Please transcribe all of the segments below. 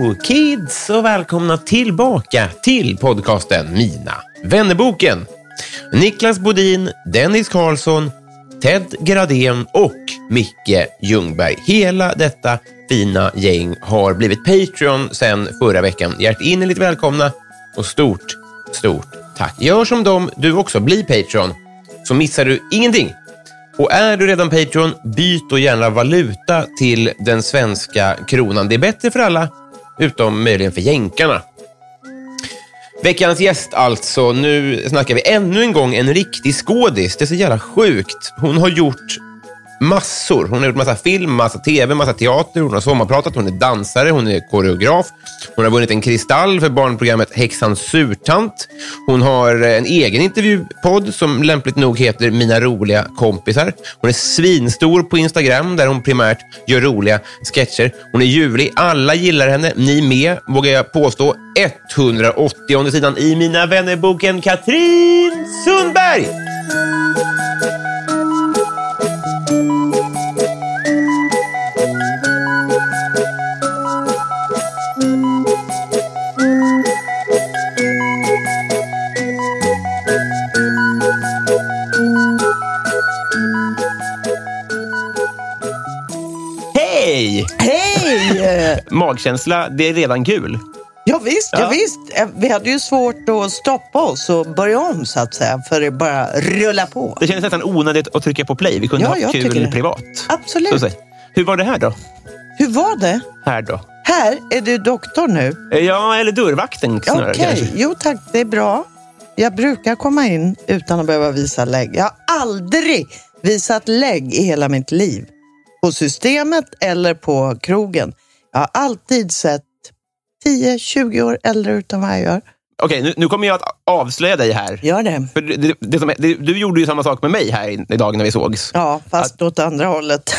Hello kids och välkomna tillbaka till podcasten Mina vännerboken. Niklas Bodin, Dennis Karlsson, Ted Gradén och Micke Ljungberg. Hela detta fina gäng har blivit Patreon sedan förra veckan. Hjärtinnerligt välkomna och stort, stort tack. Gör som dem, du också. Bli Patreon, så missar du ingenting. Och är du redan Patreon, byt då gärna valuta till den svenska kronan. Det är bättre för alla, utom möjligen för jänkarna. Veckans gäst alltså. Nu snackar vi ännu en gång en riktig skådis. Det är så jävla sjukt. Hon har gjort massor. Hon har gjort massa film, massa tv, massa teater. Hon har sommarpratat, hon är dansare, hon är koreograf. Hon har vunnit en kristall för barnprogrammet Häxans surtant. Hon har eh, en egen intervjupodd som lämpligt nog heter Mina roliga kompisar. Hon är svinstor på Instagram där hon primärt gör roliga sketcher. Hon är ljuvlig. Alla gillar henne. Ni med, vågar jag påstå. 180 sidan i Mina vännerboken Katrin Sundberg. Magkänsla, det är redan gul. Ja, visst, ja. Ja. visst. Eh, Vi hade ju svårt att stoppa oss och börja om så att säga, för det bara rulla på. Det kändes nästan onödigt att trycka på play. Vi kunde Ja, ha kul privat. Absolut. Hur var det här då? Hur var det? Här då? Här är du doktor nu. Eh, Ja, eller dörrvakten snarare kanske. jo tack, det är bra. Jag brukar komma in utan att behöva visa lägg. Jag har aldrig visat lägg i hela mitt liv. På systemet eller på krogen. Jag har alltid sett 10-20 år äldre ut än vad jag gör. Okej, nu, nu kommer jag att avslöja dig här. Gör det. För det, det, det, som, du gjorde ju samma sak med mig här idag när vi sågs. Ja, fast åt andra hållet.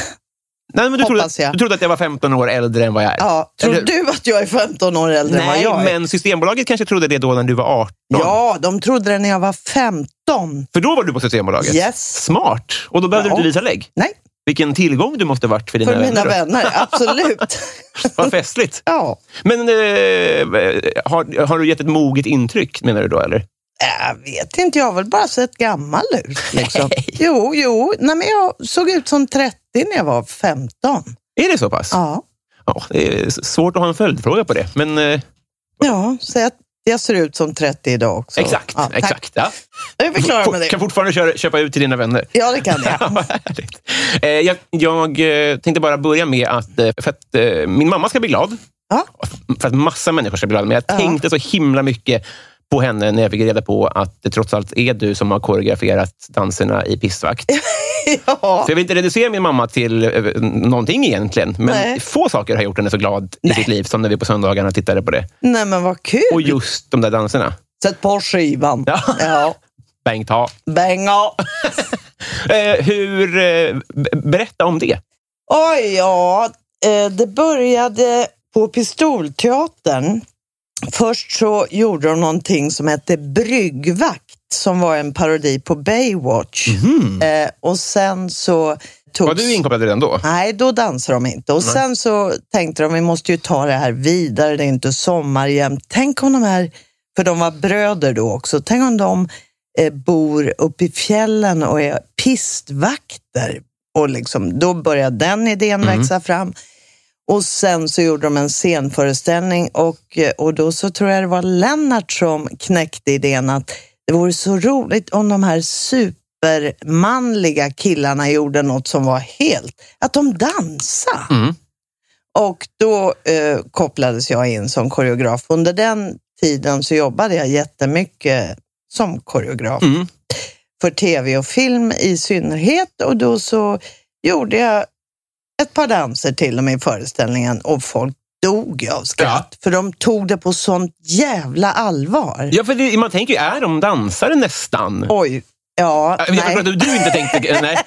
Nej, men du, trodde, jag. du trodde att jag var 15 år äldre än vad jag är. Ja, tror Eller- du att jag är 15 år äldre än vad Nej, jag är? men Systembolaget kanske trodde det då när du var 18. Ja, de trodde det när jag var 15. För då var du på Systembolaget. Yes. Smart. Och då behövde Ja. du inte visa lägg. Nej, Vilken tillgång du måste varit för dina för mina vänner. vänner. Absolut. Vad festligt. ja. Men eh, har, har du gett ett moget intryck, menar du då? eller? Jag vet inte, jag har väl bara sett gammal ut. Liksom. Jo, jo. Nej, men jag såg ut som 30 när jag var 15. Är det så pass? Ja, Ja, det är svårt att ha en följdfråga på det. Men eh, ja så att jag ser ut som 30 idag också. exakt. Ja, exakt ja. Då är vi klara med Kan det. fortfarande köra, köpa ut till dina vänner. Ja, det kan jag. Ja. Eh, jag, jag eh, tänkte bara börja med att, eh, för att min mamma ska bli glad. Ja. För att massa människor ska bli glada. Men jag Ja. tänkte så himla mycket på henne när jag fick reda på att det trots allt är du som har koreograferat danserna i Pissvakt. ja. Så jag vill inte reducera min mamma till eh, någonting egentligen. Men Nej. få saker har gjort henne så glad i Nej. sitt liv som när vi på söndagarna tittade på det. Nej, men vad kul. Och just de där danserna. Sätt på skivan. Ja. ja. Bang ta. Bänga. Eh, hur, eh, berätta om det. Oj, ja. Det började på Pistolteatern. Först så gjorde de någonting som hette Bryggvakt som var en parodi på Baywatch. Eh, och sen så togs... Var du inkopplad redan då? Nej, då dansade de inte. Och sen så tänkte de, vi måste ju ta det här vidare, det är inte sommar jämt. Tänk om de här, för de var bröder då också, tänk om de eh, bor uppe i fjällen och är pistvakter. Och liksom, då började den idén Mm. växa fram. Och sen så gjorde de en scenföreställning och, eh, och då så tror jag det var Lennart som knäckte idén att det vore så roligt om de här supermanliga killarna gjorde något som var helt, att de dansade. Mm. Och då eh, kopplades jag in som koreograf. Under den tiden så jobbade jag jättemycket som koreograf Mm. för tv och film i synnerhet. Och då så gjorde jag ett par danser till dem i föreställningen och folk dog ju av skratt. För de tog det på sånt jävla allvar. Ja, för det, man tänker ju, är de dansare nästan? Oj, ja, Jag nej. att du inte tänkte... Nej.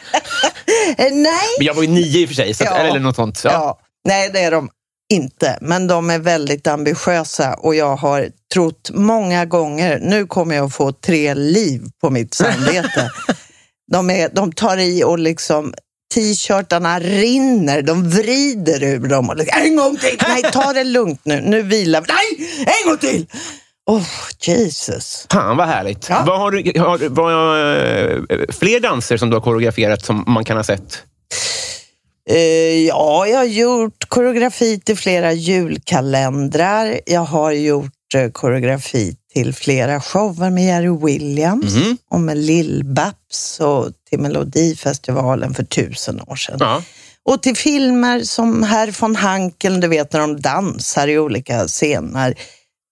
Nej. Men jag var ju nio i och för sig, så att, Ja. eller något sånt. Ja. Ja. Nej, det är de inte. Men de är väldigt ambitiösa och jag har trott många gånger, nu kommer jag att få tre liv på mitt samvete. de, är, de tar i och liksom t-shirtarna rinner, de vrider ur dem. Och liksom, en gång till! Nej, ta det lugnt nu. Nu vilar vi. Nej, en gång till! Oh, Jesus. Fan vad härligt. Ja. Vad har du, har, vad, eh, fler danser som du har koreograferat som man kan ha sett? Eh, ja, jag har gjort koreografi till flera julkalendrar. Jag har gjort eh, koreografi till flera shower med Jerry Williams Mhm. och med Lill-Babs och till Melodifestivalen för tusen år sedan. Ja. Och till filmer som Herr von Hankeln, du vet när de dansar i olika scener.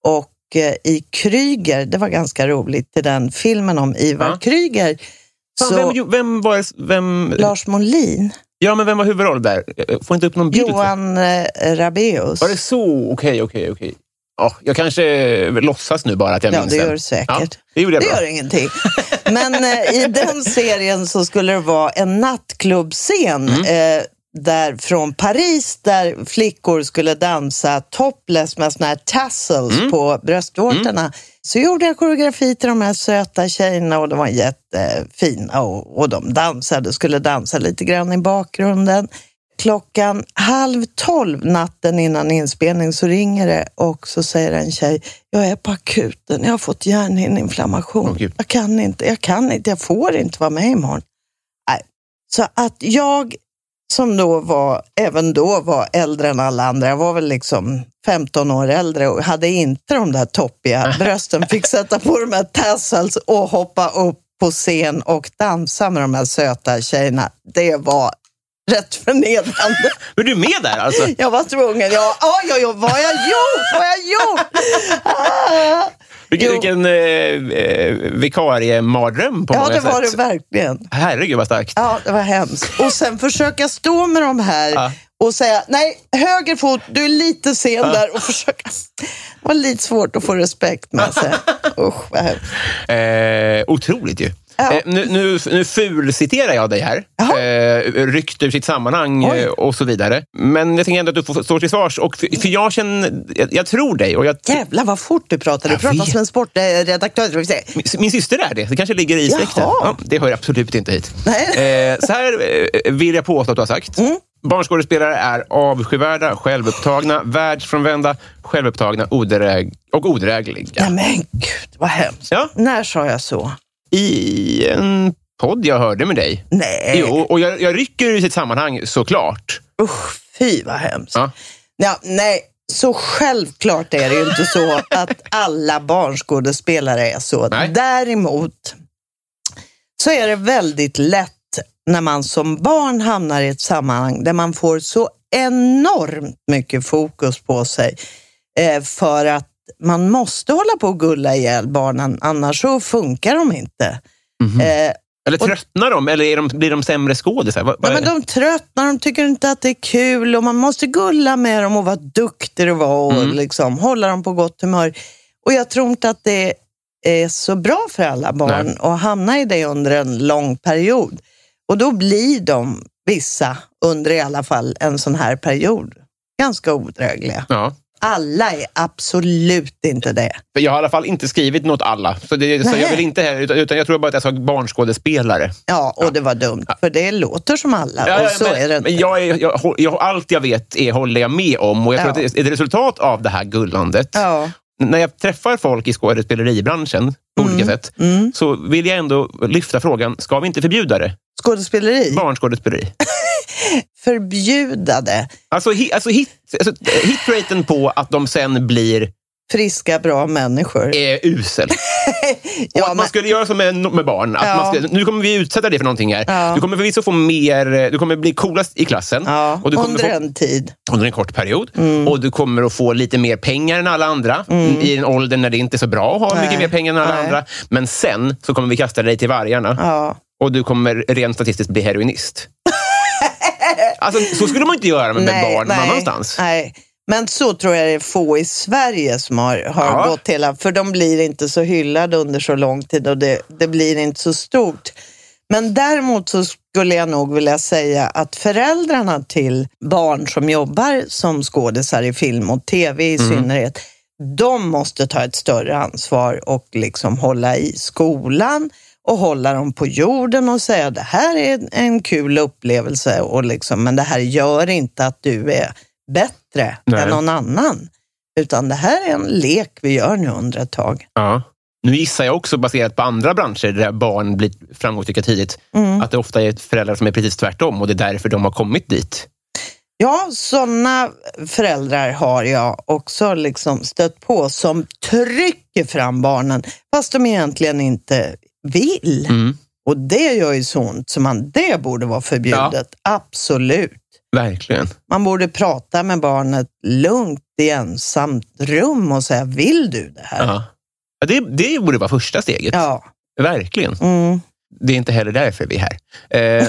Och eh, i Kryger, det var ganska roligt, till den filmen om Ivar Ja. Kryger. Fan, Så vem, vem var... Vem, Lars Molin, ja, men vem var huvudroll där? Jag får inte upp någon bild. Johan eh, Rabaeus. Var det så? Okej, okej, okej. Ja, jag kanske låtsas nu bara att jag Ja, minns det den. gör du säkert. Ja, det gjorde jag Det bra. gör ingenting. Men eh, i den serien så skulle det vara en nattklubbscen Mm. eh, där, från Paris där flickor skulle dansa topless med såna här tassels Mm. på bröstvårtorna. Så gjorde jag koreografi till de här söta tjejerna och de var jättefina och, och de dansade, skulle dansa lite grann i bakgrunden. Klockan halv tolv natten innan inspelning så ringer det och så säger en tjej, jag är på akuten, jag har fått hjärnhinneinflammation. Gud. jag kan inte, jag kan inte, jag får inte vara med imorgon. Nej. Så att jag som då var, även då var äldre än alla andra, jag var väl liksom 15 år äldre och hade inte de där toppiga brösten, fick sätta på de här tassels och hoppa upp på scen och dansa med de här söta tjejerna. Det var rätt förnedrande. Men du med där alltså? Jag var tvungen. Ja, oj, oj, oj, vad har jag gjort? Vad har jag gjort? Ah. Vilken, Jo. vilken eh, eh, vikariemardröm på Ja, många det var sätt. det verkligen. Herregud vad starkt. Ja, det var hemskt. Och sen försöka stå med de här Ja. och säga, nej, höger fot, du är lite sen där och försöka. Det var lite svårt att få respekt med sig. Usch, vad hemskt. Eh, otroligt ju. Ja. Eh, nu, nu, nu fulciterar jag dig här. Jaha. Eh, ryckt ur sitt sammanhang eh, och så vidare. Men jag tänker ändå att du får stå till svars. Och för, för jag känner, jag, jag tror dig. Och jag, Jävlar vad fort du pratar. Du Jag pratar vet. som en sportredaktör. min, min syster är det. Det kanske ligger i släkten. Ja, det hör absolut inte hit. Nej. Eh, så här eh, vill jag påstå att du har sagt. Mm. Barnskådespelare är avskyvärda, självupptagna, världsfrånvända, självupptagna odräg och odrägliga. Ja, men gud, vad hemskt. Ja. När sa jag så? I en podd jag hörde med dig. Nej, Jo, och jag, jag rycker ur sitt sammanhang såklart. usch, fy vad hemskt. Ja. Ja, nej, så självklart är det ju inte så att alla barnskådespelare är så. Nej. Däremot så är det väldigt lätt när man som barn hamnar i ett sammanhang där man får så enormt mycket fokus på sig eh, för att man måste hålla på och gulla ihjäl barnen, annars så funkar de inte. Mhm. Eh, Eller tröttnar de? Eller är de, blir de sämre skådisar? Men de tröttnar, de tycker inte att det är kul och man måste gulla med dem och vara duktig och vara och Mm. liksom, hålla dem på gott humör. Och jag tror inte att det är så bra för alla barn Nej. att hamna i det under en lång period. Och då blir de, vissa, under i alla fall en sån här period, ganska odrägliga. Ja. Alla är absolut inte det. Jag har i alla fall inte skrivit något alla. Så, det, så jag vill inte heller, utan, jag tror bara att jag sa barnskådespelare. Ja, och det var dumt, för det låter som alla och så men, är det inte. men jag är, jag, jag, allt jag vet är, håller jag med om och jag Ja. tror att det är ett resultat av det här gullandet. Ja. när jag träffar folk i skådespeleribranschen på olika sätt, Mm. så vill jag ändå lyfta frågan, ska vi inte förbjuda det? Skådespeleri, Barnskådespeleri. förbjuda det. Alltså, hi, alltså, hit, alltså hitraten på att de sen blir Friska, bra människor. är usel. Och Ja, att man skulle göra som med, med barn. Att Ja. man ska, nu kommer vi utsätta dig för någonting här. Ja. Du kommer förvisso få mer, du kommer bli coolast i klassen. Och du kommer under få, en tid. under en kort period. Mm. Och du kommer att få lite mer pengar än alla andra i en ålder när det inte är så bra att ha Nej. mycket mer pengar än alla Nej. andra. Men sen så kommer vi kasta dig till vargarna och du kommer rent statistiskt bli heroinist. alltså, så skulle man inte göra med, med barn någon annanstans. Nej. Men så tror jag det är få i Sverige som har, har Ja. gått hela... För de blir inte så hyllade under så lång tid och det, det blir inte så stort. Men däremot så skulle jag nog vilja säga att föräldrarna till barn som jobbar som skådisar i film och tv i synnerhet, de måste ta ett större ansvar och liksom hålla i skolan och hålla dem på jorden och säga det här är en kul upplevelse och liksom, men det här gör inte att du är bättre Nej. än någon annan. Utan det här är en lek vi gör nu under ett tag. Ja. Nu gissar jag också, baserat på andra branscher där barn blir framgångsrika tidigt, Mm. att det ofta är föräldrar som är precis tvärtom och det är därför de har kommit dit. Ja, sådana föräldrar har jag också liksom stött på som trycker fram barnen fast de egentligen inte vill. Mm. Och det gör ju så ont så man, det borde vara förbjudet. Absolut. Verkligen. Man borde prata med barnet lugnt i ensamt rum och säga, vill du det här? Ja. Ja, det, det borde vara första steget. Ja. Verkligen. Mm. Det är inte heller därför vi är här. Eh,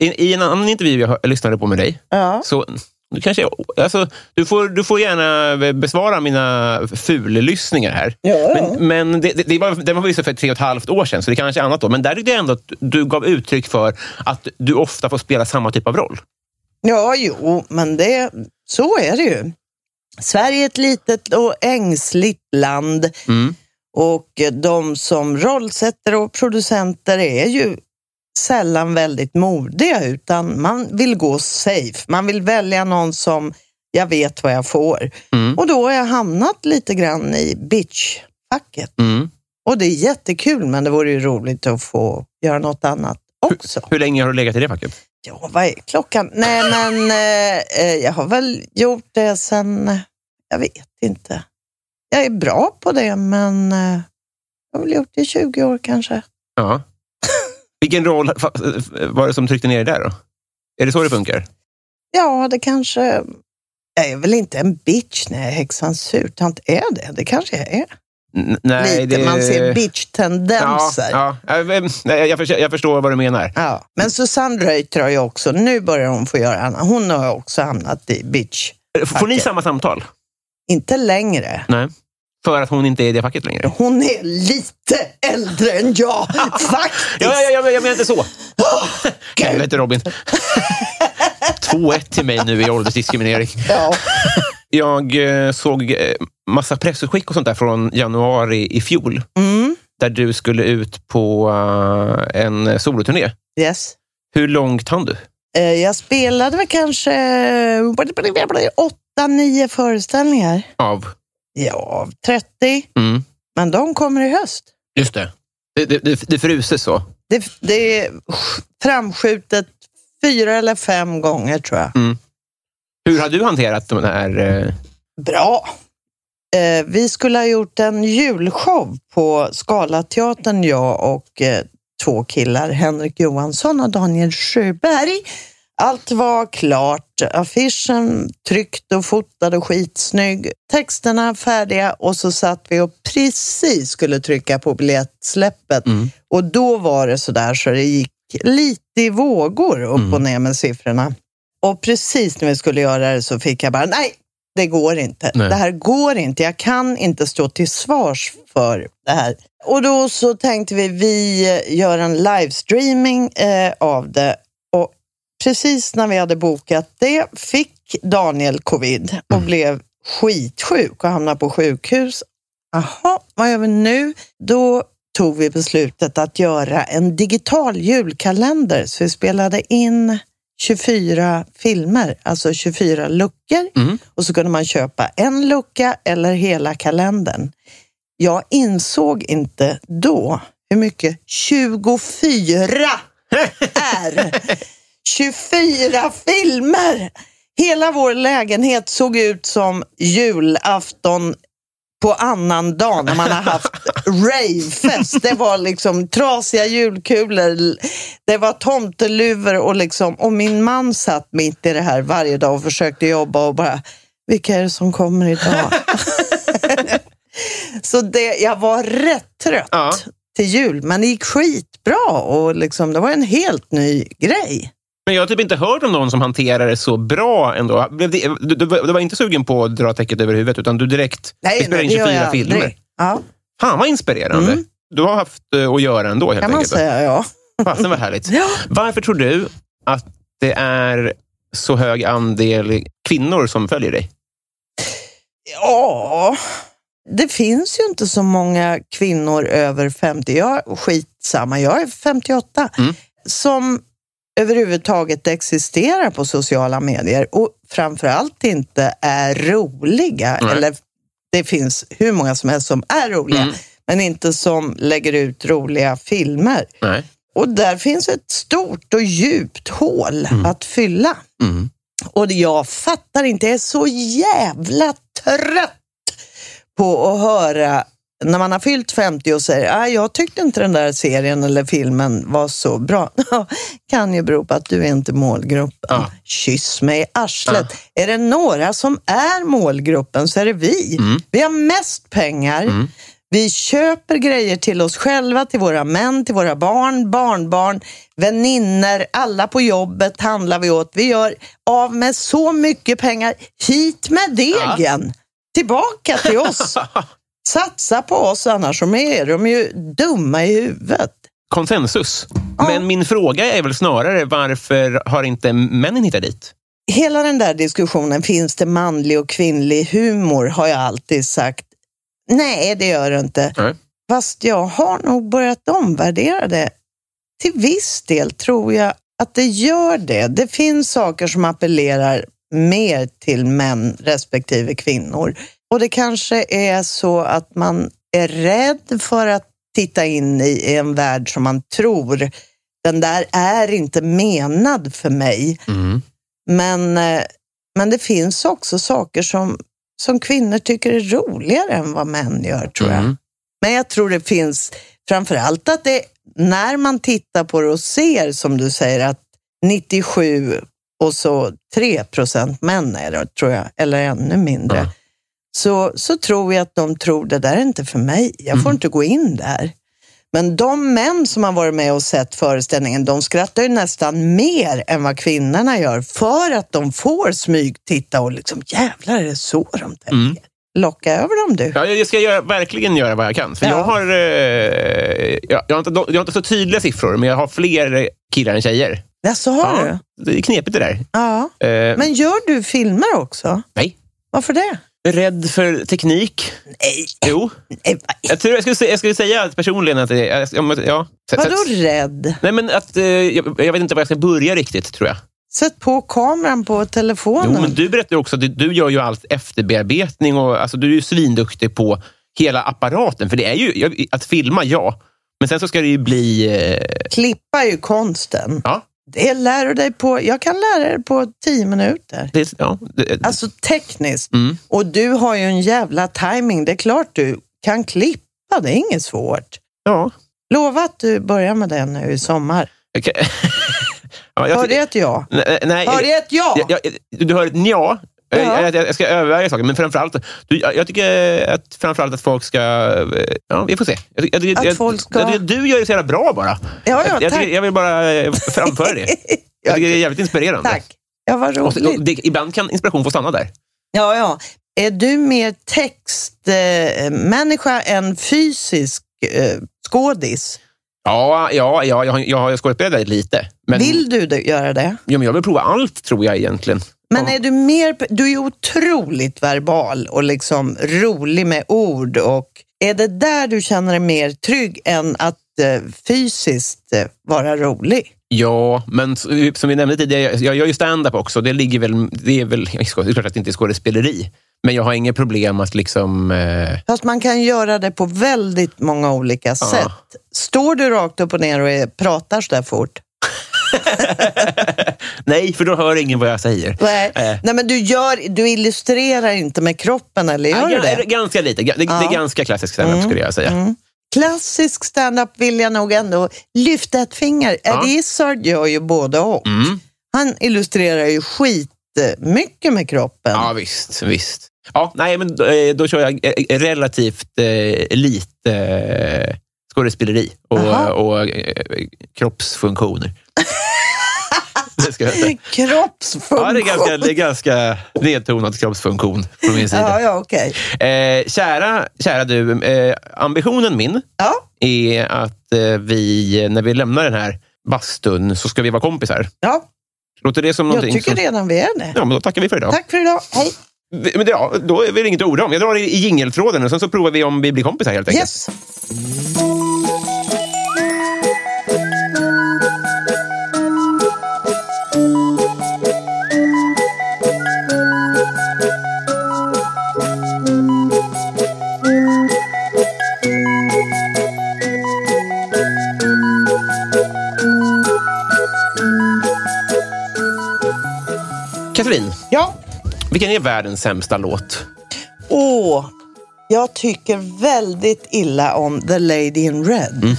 i, I en annan intervju jag lyssnade på med dig, ja. så du, kanske, alltså, du, får, du får gärna besvara mina fullyssningar här. Ja, Men, men det, det, det var, den var visst för tre och ett halvt år sedan, så det kanske är annat då. Men där tyckte jag ändå att du gav uttryck för att du ofta får spela samma typ av roll. Ja, jo, men det, så är det ju. Sverige är ett litet och ängsligt land Mm. och de som rollsättare och producenter är ju sällan väldigt modiga utan man vill gå safe. Man vill välja någon som jag vet vad jag får. Mm. Och då har jag hamnat lite grann i bitch-facket. Mm. Och det är jättekul, men det vore ju roligt att få göra något annat också. Hur länge har du legat i det facket? Ja, vad är klockan? Nej, men eh, eh, jag har väl gjort det sen, jag vet inte. Jag är bra på det, men eh, jag har väl gjort det i 20 år kanske. Ja. Vilken roll var det som tryckte ner dig där då? Är det så det funkar? Ja, det kanske... Jag är väl inte en bitch när jag är häxan surtant. Är det? Det kanske jag är. N- nej, Lite. det... Man ser Ja, bitch-tendenser. Ja, ja. Jag, förstår, jag förstår vad du menar. Men Susanne Reuter har ju också, nu börjar hon få göra annat. Hon har också hamnat i bitch. Får ni samma samtal? Inte längre. Nej. För att hon inte är i det facket längre? Hon är lite äldre än jag, faktiskt. Ja, ja, ja, jag menar inte så. Helvete Robin. 2-1 till mig nu i åldersdiskriminering. Ja. Jag eh, såg eh, massa pressutskick och sånt där från januari i fjol. Mm. Där du skulle ut på eh, en soloturné. Yes. Hur långt hann du? Jag spelade väl kanske åtta, nio föreställningar. Av? Ja, 30. Mm. Men de kommer i höst. Just det. Det, det, det, fruses så. Det, det är framskjutet fyra eller fem gånger tror jag. Hur har du hanterat de här... Eh, Bra. Eh, vi skulle ha gjort en julshow på Scalateatern, jag och eh, två killar, Henrik Johansson och Daniel Sjöberg. Allt var klart, affischen tryckt och fotad och skitsnygg, texterna färdiga och så satt vi och precis skulle trycka på biljettsläppet Mm. och då var det så där så det gick lite i vågor upp Mm. och ner med siffrorna. Och precis när vi skulle göra det så fick jag bara, nej, det går inte. Nej. Det här går inte. Jag kan inte stå till svars för det här. Och då så tänkte vi, vi gör en livestreaming eh, av det. Precis när vi hade bokat det fick Daniel covid och blev skitsjuk och hamnade på sjukhus. Jaha, vad gör vi nu? Då tog vi beslutet att göra en digital julkalender. Så vi spelade in 24 filmer, alltså 24 luckor. Mm. Och så kunde man köpa en lucka eller hela kalendern. Jag insåg inte då hur mycket 24 är. 24 filmer! Hela vår lägenhet såg ut som julafton på annan dag när man har haft ravefest. Det var liksom trasiga julkulor, det var tomteluvor och, liksom, och min man satt mitt i det här varje dag och försökte jobba och bara, vilka är det som kommer idag? Så det, jag var rätt trött Ja. till jul, men det gick skitbra och liksom, det var en helt ny grej. Men jag har typ inte hört om någon som hanterar det så bra ändå. Du, du, du var inte sugen på att dra täcket över huvudet, utan du direkt vi spelar in det gör 24 jag filmer. Ja, Fan vad inspirerande. Mm. Du har haft eh, att göra ändå helt kan man enkelt. säga, ja. Fasen vad härligt. Ja. Varför tror du att det är så hög andel kvinnor som följer dig? Ja, det finns ju inte så många kvinnor över 50, jag, skitsamma, jag är 58, Mm. som överhuvudtaget existerar på sociala medier och framförallt inte är roliga. Nej. Eller det finns hur många som helst som är roliga, Mm. men inte som lägger ut roliga filmer. Nej. Och där finns ett stort och djupt hål att fylla. Mm. Och jag fattar inte, jag är så jävla trött på att höra när man har fyllt 50 och säger ah, jag tyckte inte den där serien eller filmen var så bra. kan ju bero på att du är inte målgruppen. Ja. Kyss mig i arslet. Är det några som är målgruppen så är det vi. Mm. Vi har mest pengar. Vi köper grejer till oss själva, till våra män, till våra barn, barnbarn, vänner, alla på jobbet handlar vi åt. Vi gör av med så mycket pengar. Hit med degen! Tillbaka till oss. Satsa på oss, annars är de ju dumma i huvudet. Konsensus. Ja. Men min fråga är väl snarare varför har inte männen hittat dit? Hela den där diskussionen, finns det manlig och kvinnlig humor, har jag alltid sagt. Nej, det gör det inte. Nej. Fast jag har nog börjat omvärdera det. Till viss del tror jag att det gör det. Det finns saker som appellerar mer till män respektive kvinnor. Och det kanske är så att man är rädd för att titta in i en värld som man tror, den där är inte menad för mig. Mm. Men, eh, men det finns också saker som, som kvinnor tycker är roligare än vad män gör, tror jag. Mm. Men jag tror det finns framför allt att det, när man tittar på det och ser, som du säger, att 97 och så 3 procent män är det, tror jag, eller ännu mindre. Ja. Så, så tror jag att de tror det där är inte för mig. Jag Mm. får inte gå in där. Men de män som har varit med och sett föreställningen, de skrattar ju nästan mer än vad kvinnorna gör för att de får smygtitta och liksom jävlar är det så de tänker. Mm. Locka över dem du. Ja, jag ska göra, verkligen göra vad jag kan. För Ja. jag, har, eh, jag, jag, har inte, jag har inte så tydliga siffror, men jag har fler killar än tjejer. Ja, så har du? Det är knepigt det där. Ja. Eh, Men gör du filmer också? Nej. Varför det? Rädd för teknik? Nej, Jo. nej Jag, tror jag, skulle, säga- jag skulle säga att personligen att är... Ja, vadå rädd? Nej, men att, eh, jag, jag vet inte var jag ska börja riktigt, tror jag. Sätt på kameran på telefonen. Jo, men du berättar också att du, du gör ju allt efterbearbetning och alltså, du är ju svinduktig på hela apparaten. För det är ju, jag- att filma, ja. Men sen så ska det ju bli... Eh, Klippa är ju konsten. ja, Det lär du dig på, jag kan lära dig på tio minuter. det, ja, det, Alltså tekniskt. Mm. Och du har ju en jävla timing. Det är klart du kan klippa, det är inget svårt. ja. Lova att du börjar med det nu i sommar. Okej. ja, jag- Hör det ett ja? Nej, nej, Hör det ett ja? Jag, jag, du hör ett nja. Ja. Jag, jag, jag ska överväga saker, men framförallt, du, jag, jag tycker att, framförallt att folk ska... eh, Ja, vi får se. Jag, Att folk ska- du gör det så jävla bra bara. Ja, ja, jag, tack. tycker, jag vill bara eh, framföra det. Jag tycker det är jävligt inspirerande. Tack. Ja, vad Och, roligt. och det, ibland kan inspiration få stanna där. Ja, ja. Är du mer textmänniska än fysisk eh, skådis? Ja, ja, ja jag, jag har skådespelat lite. Men, Vill du göra det? ja, men jag vill prova allt, tror jag egentligen. Men Ja. är du mer, du är otroligt verbal och liksom rolig med ord och är det där du känner dig mer trygg än att eh, fysiskt eh, vara rolig? Ja, men som vi nämnde tidigare, jag gör ju stand-up också. Det ligger väl... Det är väl det är klart att det inte är skådespeleri. Men jag har inga problem att liksom... Eh, Fast man kan göra det på väldigt många olika sätt. Står du rakt upp och ner och är, pratar så där fort? nej, för då hör ingen vad jag säger. Nej, Eh. Nej men du, gör, du illustrerar inte med kroppen, eller gör Ja, du det? Ganska lite. Det, det är ganska klassisk stand-up skulle jag säga. Klassisk stand-up vill jag nog ändå lyfta ett finger. Ja. Eddie Izzard gör ju både och. Mm. Han illustrerar ju skitmycket med kroppen. Ja, visst. visst. Ja, nej, men eh, då kör jag eh, relativt eh, lite eh, skådespeleri och, Aha. och eh, kroppsfunktioner. Det ska jag. Kroppsfunktion. Ja, det är ganska, det är ganska nedtonad kroppsfunktion från min Ja, sida. ja, okej. Eh, kära, kära du, eh, ambitionen min Ja, är att eh, vi, när vi lämnar den här bastun, så ska vi vara kompisar. ja, Låter det som jag någonting tycker som... redan vi är det. Ja, men då tackar vi för idag. Tack för idag. Hej. Men ja, då är det inget att orda om. Jag drar i i jingeltråden och sen så provar vi om vi blir kompisar helt enkelt. Yes. Katrin, Ja. vilken är världens sämsta låt? Åh, jag tycker väldigt illa om The Lady in Red.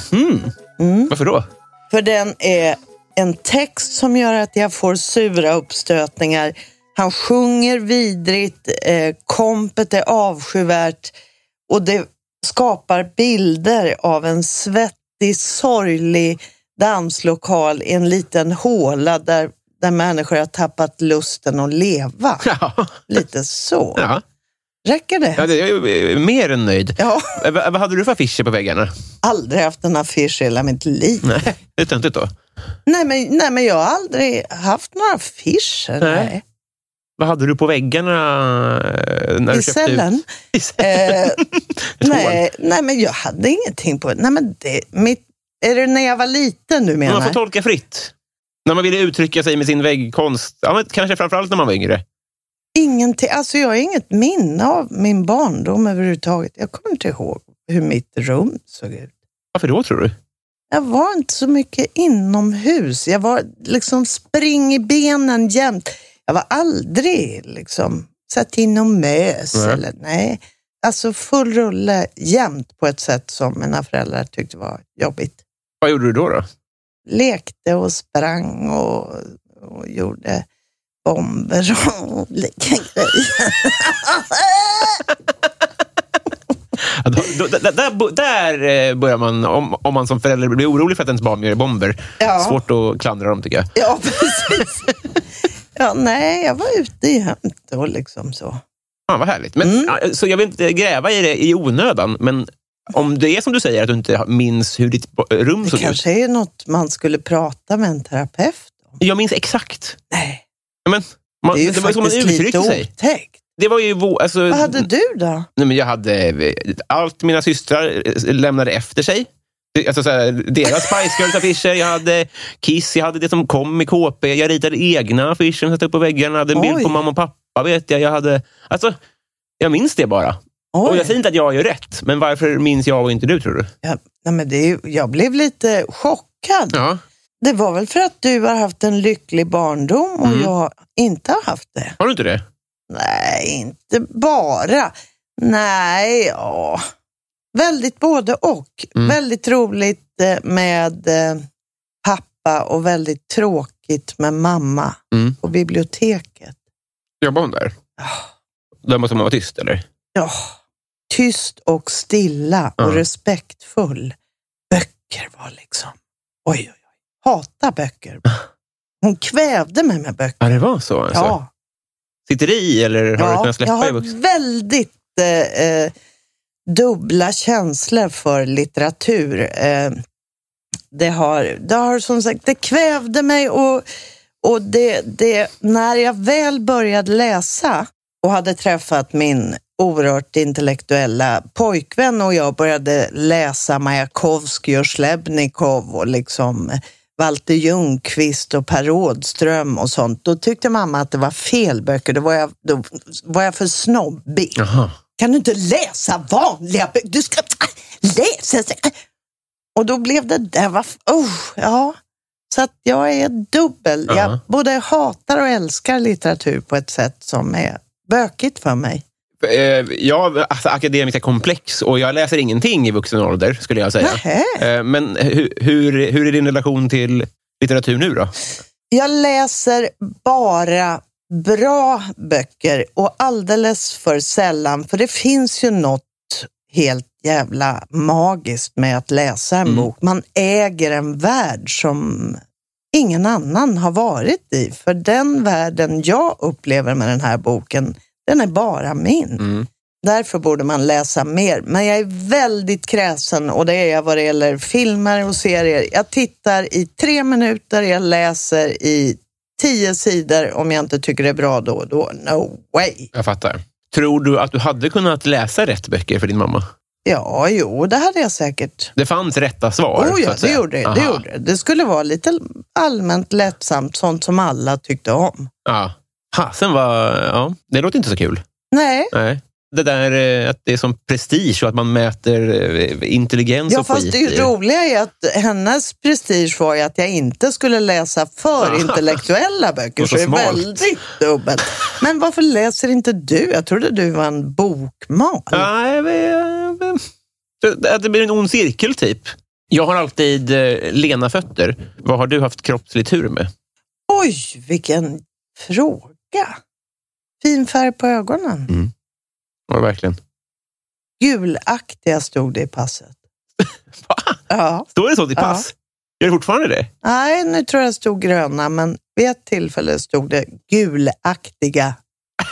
Varför då? För den är en text som gör att jag får sura uppstötningar. Han sjunger vidrigt, eh, kompet är avskyvärt och det skapar bilder av en svettig, sorglig danslokal i en liten håla där, där människor har tappat lusten att leva. Ja, Lite så. ja. Räcker det? ja det är eh, mer än nöjd. Ja, Eh, Vad, hade du för affischer på väggarna? aldrig haft en affisch i hela mitt liv. Nej, det är töntigt då. Nej men, nej, men jag har aldrig haft några affischer. Nej. Nej. Vad hade du på väggarna? eh, När I du köpte cellen? I cellen? Eh, nej, nej, men jag hade ingenting på... Nej, men det, mitt, är det när jag var liten du menar? Man får tolka fritt. När man ville uttrycka sig med sin väggkonst. Ja, kanske framförallt när man var yngre. Ingenting. Alltså jag har inget minne av min barndom överhuvudtaget. Jag kommer inte ihåg hur mitt rum såg ut. Varför då, tror du? Jag var inte så mycket inomhus. Jag var liksom spring i benen jämt. Jag var aldrig liksom satt in och mös. Nej. Eller, nej. Alltså full rulle jämt på ett sätt som mina föräldrar tyckte var jobbigt. Vad gjorde du då? då? Lekte och sprang och, och gjorde bomber och olika grejer. Ja, då, då, där, där, eh, börjar man, om, om man som förälder blir orolig för att ens barn gör bomber, Ja. svårt att klandra dem tycker jag. Ja, precis. Ja, nej, jag var ute jämt och liksom så. Fan vad härligt. Men, Mm. så jag vill inte gräva i det i onödan, men om det är som du säger, att du inte minns hur ditt rum Det såg ut. kanske är något man skulle prata med en terapeut om. Jag minns exakt. Nej, Men, man, det är ju det var som man faktiskt lite uttryckte sig. otäckt. Det var ju... Alltså, Vad hade du då? Nej, men jag hade allt mina systrar eh, lämnade efter sig. Alltså, så här, deras Spice Girls-affischer. Jag hade Kiss, jag hade det som kom i KP. Jag ritade egna affischer som satte upp på väggarna. Jag hade en bild Oj. på mamma och pappa. vet Jag jag hade... Alltså, jag minns det bara. Och jag säger inte att jag gör rätt, men varför minns jag och inte du, tror du? Ja, nej, men det är, jag blev lite chockad. Ja. Det var väl för att du har haft en lycklig barndom och Mm. jag inte har haft det. Har du inte det? Nej, inte bara. Nej, ja. Väldigt både och. Mm. Väldigt roligt eh, med eh, pappa och väldigt tråkigt med mamma Mm. på biblioteket. Jobbar hon där? Där måste man vara tyst, eller? Ja, tyst och stilla och respektfull. Böcker var liksom, oj, oj, oj. Hata böcker. Hon kvävde mig med böcker. Ja, det var så? Alltså. Ja, Sitter det i, eller har du Ja, kunnat jag släppa i har vuxen? väldigt eh, eh, dubbla känslor för litteratur. Eh, det, har, det har som sagt, det kvävde mig och, och det, det, när jag väl började läsa och hade träffat min oerhört intellektuella pojkvän och jag började läsa Majakovskij och Slebnikov och liksom Walter Ljungqvist och Per Rådström och sånt, då tyckte mamma att det var fel böcker. Då var jag, då var jag för snobbig. Jaha. Kan du inte läsa vanliga böcker? Du ska läsa... Och då blev det där, var, oh, ja. Så att jag är dubbel. Ja. Jag både hatar och älskar litteratur på ett sätt som är bökigt för mig. Eh, Jag har alltså, akademiska komplex och jag läser ingenting i vuxen ålder, skulle jag säga. Nähä. Eh, Men hur, hur, hur är din relation till litteratur nu då? Jag läser bara bra böcker och alldeles för sällan, för det finns ju något helt jävla magiskt med att läsa en Mm. bok. Man äger en värld som ingen annan har varit i. För den världen jag upplever med den här boken, den är bara min. Mm. Därför borde man läsa mer. Men jag är väldigt kräsen och det är jag vad det gäller filmer och serier. Jag tittar i tre minuter, jag läser i tio sidor. Om jag inte tycker det är bra då då, no way. Jag fattar. Tror du att du hade kunnat läsa rätt böcker för din mamma? Ja, jo, det hade jag säkert. Det fanns rätta svar? Oh ja, gjorde det gjorde det. Det skulle vara lite allmänt lättsamt, sånt som alla tyckte om. Ja. Ha, sen var, ja, det låter inte så kul. Nej, Nej. Det där eh, att det är som prestige och att man mäter eh, intelligens ja, och fast skit. det roliga är att hennes prestige var ju att jag inte skulle läsa för Ah. intellektuella böcker, så, så det är väldigt dubbelt. Men varför läser inte du? Jag trodde du var en bokmal. Nej, det blir en ond cirkel, typ. Jag har alltid eh, lena fötter. Vad har du haft kroppslig tur med? Oj, vilken fråga. Fin färg på ögonen. Ja, verkligen. Gulaktiga stod det i passet. Va? Ja. Står det så i pass? Gör det fortfarande det? Nej, nu tror jag det stod gröna, men vid ett tillfälle stod det gulaktiga.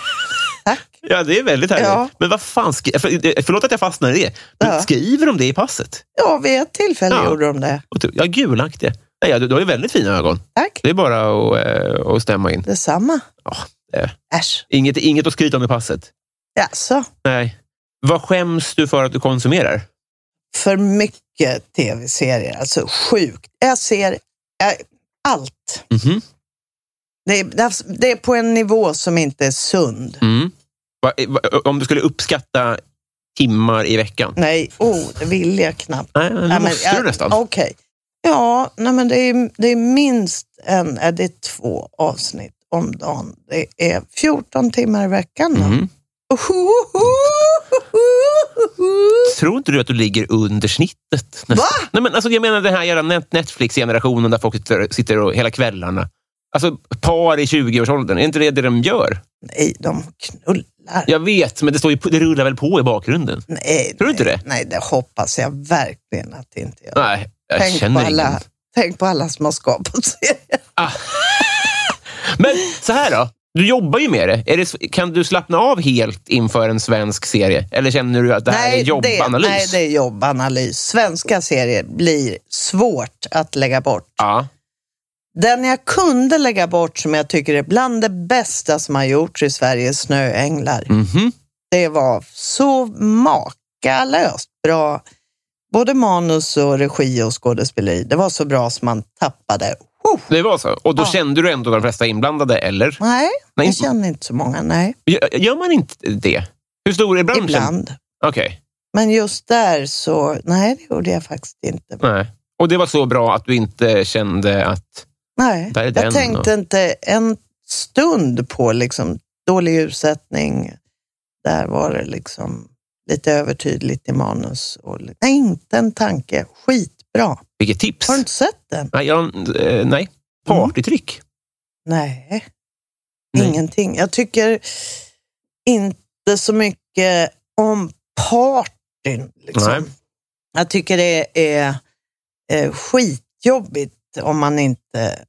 Tack. Ja, det är väldigt härligt. Ja. Men vad fan, för, förlåt att jag fastnar i det. Men Ja. skriver de det i passet? Ja, vid ett tillfälle Ja. gjorde de det. Ja, gulaktiga. Nej, du, du har ju väldigt fina ögon. Tack. Det är bara att, eh, att stämma in. Detsamma. Eh, Äsch. inget, inget att skryta om i passet. Jaså? Nej. Vad skäms du för att du konsumerar? För mycket tv-serier. Alltså sjukt. Jag ser jag, allt. Mhm. Det är, det är på en nivå som inte är sund. Mm. Va, va, om du skulle uppskatta timmar i veckan? Nej, oh, det vill jag knappt. Nej, men det Nej, men måste jag- du nästan. Okej. Ja, nej, men det är, det är minst en, är det är två avsnitt om dagen. Det är 14 timmar i veckan. Då. Mhm. Tror inte du att du ligger under snittet? Va? Nej, men alltså, jag menar den här jävla Netflix-generationen där folk sitter, sitter och, hela kvällarna. Alltså par i 20-årsåldern, är inte det det de gör? Nej, de knullar. Jag vet, men det, står ju, det rullar väl på i bakgrunden? Nej, Tror du inte det? Nej, det hoppas jag verkligen att det inte gör. Nej, jag Tänk på, känner alla, ingen. tänk på alla som har skapat serien. Men så här då, du jobbar ju med det. Är det. Kan du slappna av helt inför en svensk serie? Eller känner du att det här är jobbanalys? Det, nej, det är jobbanalys. Svenska serier blir svårt att lägga bort. Ja. Den jag kunde lägga bort som jag tycker är bland det bästa som har gjorts i Sverige Snöänglar. Mhm. Det var så makalöst bra. Både manus och regi och skådespeleri. Det var så bra som man tappade. Oh, Det var så? Och då Ja. kände du ändå de flesta inblandade, eller? nej, Nej, jag känner inte så många. Nej, Gör, man inte det? Hur stor är branschen? ibland. Okej. Men just där så, nej det gjorde jag faktiskt inte. Nej. Och det var så bra att du inte kände att... Nej, Där är den jag tänkte inte en stund på liksom dålig ljussättning. Där var det liksom lite övertydligt i manus. Och, nej, inte en tanke. Skitbra. Vilket tips! Har du inte sett den? Nej, jag, eh, nej. partytrick. Nej, Nej. ingenting. Jag tycker inte så mycket om partyn. Liksom. Nej. Jag tycker det är eh, skitjobbigt om man inte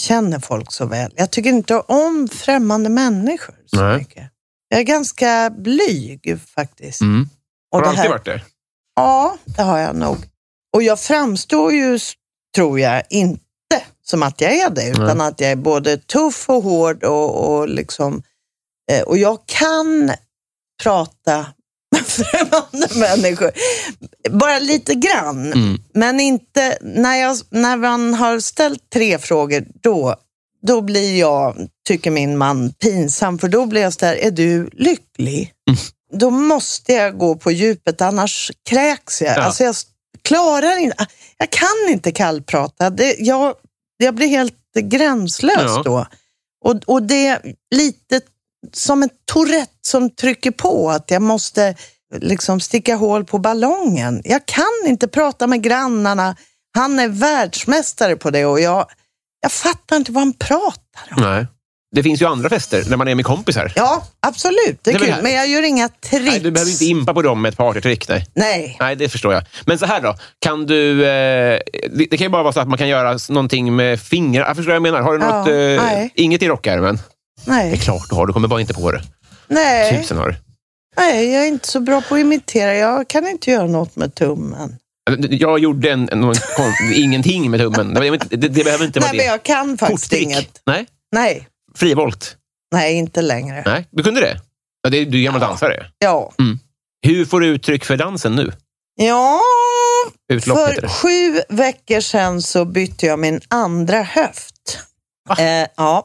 känner folk så väl. Jag tycker inte om främmande människor så Nej. mycket. Jag är ganska blyg faktiskt. Mm. Och Har du det alltid här- varit det? Ja, det har jag nog. Och jag framstår ju, tror jag, inte som att jag är det, utan att jag är både tuff och hård och, och liksom... eh, Och jag kan prata med främmande människor. Bara lite grann. Mm. Men inte, när, jag, när man har ställt tre frågor, då, då blir jag, tycker min man, pinsam. För då blir jag så där, är du lycklig? Mm. Då måste jag gå på djupet, annars kräks jag. Ja. Alltså jag klarar inte, jag kan inte kallprata. Det, jag, jag blir helt gränslös Ja. då. Och, och det är lite som en Tourette som trycker på att jag måste liksom sticka hål på ballongen. Jag kan inte prata med grannarna. Han är världsmästare på det och jag, jag fattar inte vad han pratar om. Nej. Det finns ju andra fester när man är med kompisar. Ja, absolut. Det är väl kul. Men jag gör inga tricks. Nej, du behöver inte impa på dem med ett partytrick. Nej. Nej. Nej, det förstår jag. Men så här då. Kan du... Eh, det, det kan ju bara vara så att man kan göra någonting med fingrar. Jag förstår vad jag menar. Har du Ja, något... Eh, nej. inget i rockärmen? Det är Nej. klart du har. Du kommer bara inte på det. Nej. Tusen har du. Nej, jag är inte så bra på att imitera. Jag kan inte göra något med tummen. Jag gjorde en, en, en ingenting med tummen. Det, det, det behöver inte vara Nej, men det. jag kan faktiskt Korttrick? inget. Nej. Nej. Frivolt? Nej, inte längre. Nej. Du kunde det? Ja, det du är gammal dansare. Ja. Hur får du uttryck för dansen nu? Ja, Utlopp för det. sju veckor sedan så bytte jag min andra höft. Eh, ja,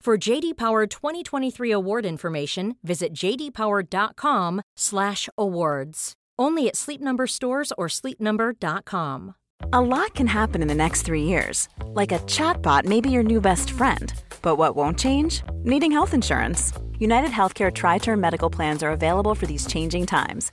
For JD Power 2023 award information, visit jdpower.com/awards. Only at Sleep Number stores or sleepnumber.com. A lot can happen in the next three years. Like a chatbot may be your new best friend. But what won't change? Needing health insurance. United Healthcare Tri Term Medical Plans are available for these changing times.